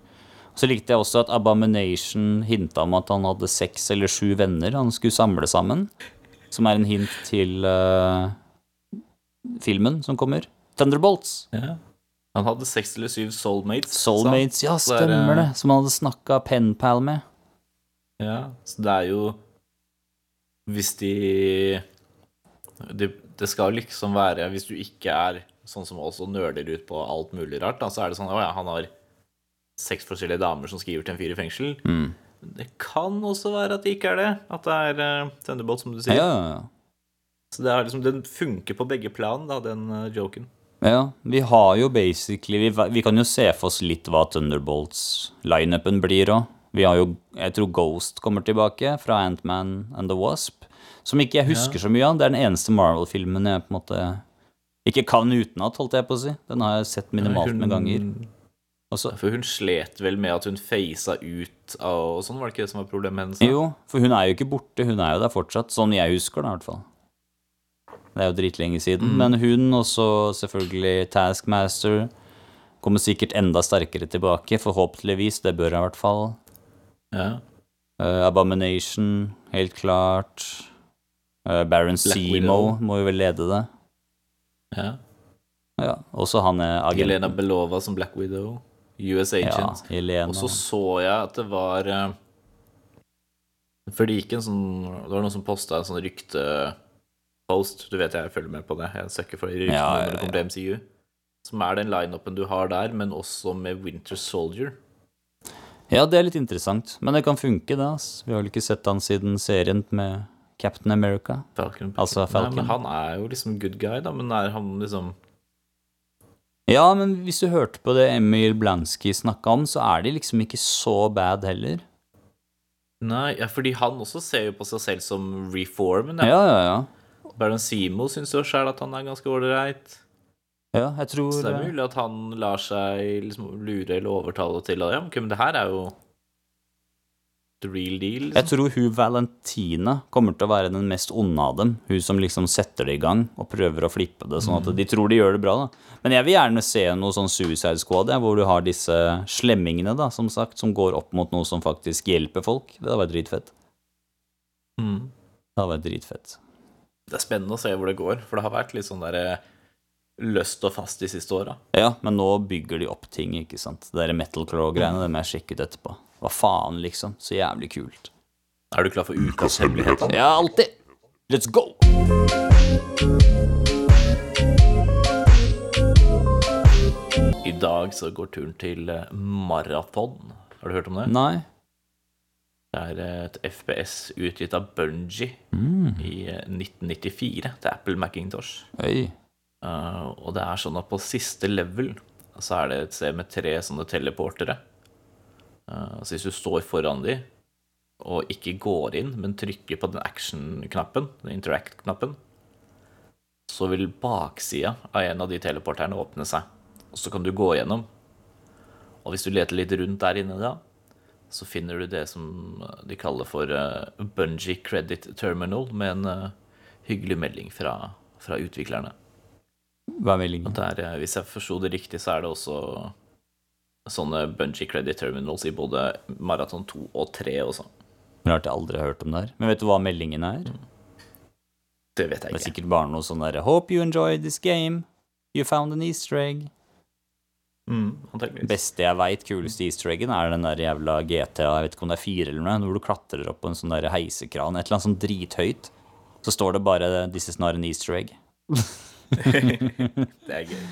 Så likte jeg også at Abomination hinta om at han hadde seks eller sju venner han skulle samle sammen. Som er en hint til uh, filmen som kommer. Thunderbolts. Ja. Han hadde seks eller syv soulmates. Soulmates, han. Ja, er stemmer det. Som han hadde snakka penpal med. Ja, så det er jo Hvis de det, det skal liksom være Hvis du ikke er sånn som oss og nerder ut på alt mulig rart, da, så er det sånn Å ja, han har seks forskjellige damer som skriver til en fyr i fengsel. Mm. Det kan også være at det ikke er det. At det er uh, Thunderbolt, som du sier. ja, ja. Så det er liksom, den funker på begge plan, da, den uh, joken. Ja, vi har jo basically Vi, vi kan jo se for oss litt hva Thunderbolts-lineupen blir òg. Vi har jo Jeg tror Ghost kommer tilbake fra Ant-Man and the Wasp. Som ikke jeg husker så mye av. Det er den eneste Marvel-filmen jeg på en måte ikke kan utenat, holdt jeg på å si. Den har jeg sett minimalt Hun- med ganger. Også. For hun slet vel med at hun feisa ut av og sånn, var det ikke det som var problemet hennes? jo, for hun er jo ikke borte. Hun er jo der fortsatt. Sånn jeg husker det, i hvert fall. Det er jo dritlenge siden. Men hun, og så selvfølgelig Taskmaster, kommer sikkert enda sterkere tilbake. Forhåpentligvis. Det bør jeg i hvert fall. Ja. Uh, Abomination, helt klart. Uh, Baron Seamo, må jo vel lede det. ja. Ja, Også han er agent. Helena Belova som Black Widow. US Agent. Ja, Og så så jeg at det var eh, For det gikk en sånn Det var noen som posta en sånn ryktepost. Du vet jeg følger med på det. Jeg søker for ryktene Ja, ja, når det kommer til MCU. Som er den lineupen du har der, men også med Winter Soldier. Ja, det er litt interessant. Men det kan funke, det. ass. Vi har vel ikke sett han siden serien med Captain America. Falcon. Altså Falcon. Nei, men han er jo liksom good guy, da. Men er han liksom Ja, men hvis du hørte på det Emil Blansky snakka om, så er de liksom ikke så bad heller. Nei, ja, fordi han også ser jo på seg selv som reformen. Ja, Ja. ja, ja. Baron Simo syns jo sjøl at han er ganske ålreit. Ja, jeg tror Så det er eh, mulig at han lar seg liksom lure eller overtale til at ja, men det her er jo the real deal. Jeg Liksom. tror hun Valentina kommer til å være den mest onde av dem. Hun som liksom setter det i gang og prøver å flippe det, sånn at Mm. de tror de gjør det bra. da. Men jeg vil gjerne se noe sånn Suicide Squad, ja, hvor du har disse slemmingene, da, som sagt, som går opp mot noe som faktisk hjelper folk. Det hadde vært dritfett. Mm. Det hadde vært dritfett. Det er spennende å se hvor det går, for det har vært litt sånn der løst og fast de siste åra. Ja, men nå bygger de opp ting, ikke sant. Det der Metal Claw-greiene, det må jeg sjekke ut etterpå. Hva faen, liksom. Så jævlig kult. Er du klar for ukas hemmelighet? Ja, alltid! Let's go! I dag så går turen til eh, maraton. Har du hørt om det? Nei. Det er et FPS utgitt av Bungie i eh, 1994 til Apple Macintosh. Oi. Uh, og det er sånn at på siste level så er det et sted med tre sånne teleportere. Uh, så hvis du står foran de og ikke går inn, men trykker på den action-knappen, den interact-knappen, så vil baksida av en av de teleporterne åpne seg. Og så kan du gå gjennom. Og hvis du leter litt rundt der inne da, så finner du det som de kaller for uh, Bungee Credit Terminal, med en uh, hyggelig melding fra, fra utviklerne. Hva er meldingen? Eh, hvis jeg forsto det riktig, så er det også sånne Bungee Credit Terminals i både Maraton 2 og 3 også. Rart jeg aldri har hørt om det her. Men vet du hva meldingen er? Det vet jeg ikke. Det er sikkert bare noe sånn derre Hope you enjoyed this game. You found an easter egg. Mm. Beste jeg veit, kuleste easter eggen, er den der jævla GTA, jeg vet ikke om det er fire eller noe, hvor du klatrer opp på en sånn der heisekran, et eller annet sånn drithøyt. Så står det bare 'This is not an easter egg'. <laughs> <laughs> Det er gøy.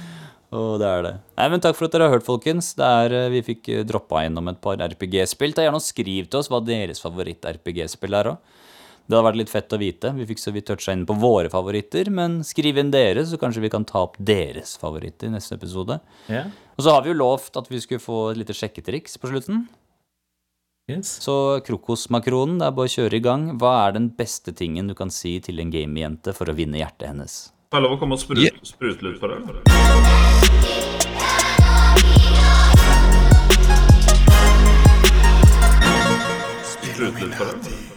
Og det er det. Nei, men Takk for at dere har hørt, folkens. Det er, eh, vi fikk eh, droppa innom et par RPG-spill. Ta gjerne og Skriv til oss hva deres favoritt-RPG-spill er òg. Det hadde vært litt fett å vite. Vi fikk så vidt toucha inn på våre favoritter, men skriv inn dere, så kanskje vi kan ta opp deres favoritter i neste episode. Ja. Og så har vi jo lovt at vi skulle få et lite sjekketriks på slutten. Yes. Så Krokosmakronen, det er bare å kjøre i gang. Hva er den beste tingen du kan si til en gamejente for å vinne hjertet hennes? Får jeg lov å komme og sprute, sprute litt for deg? Sprute litt for deg?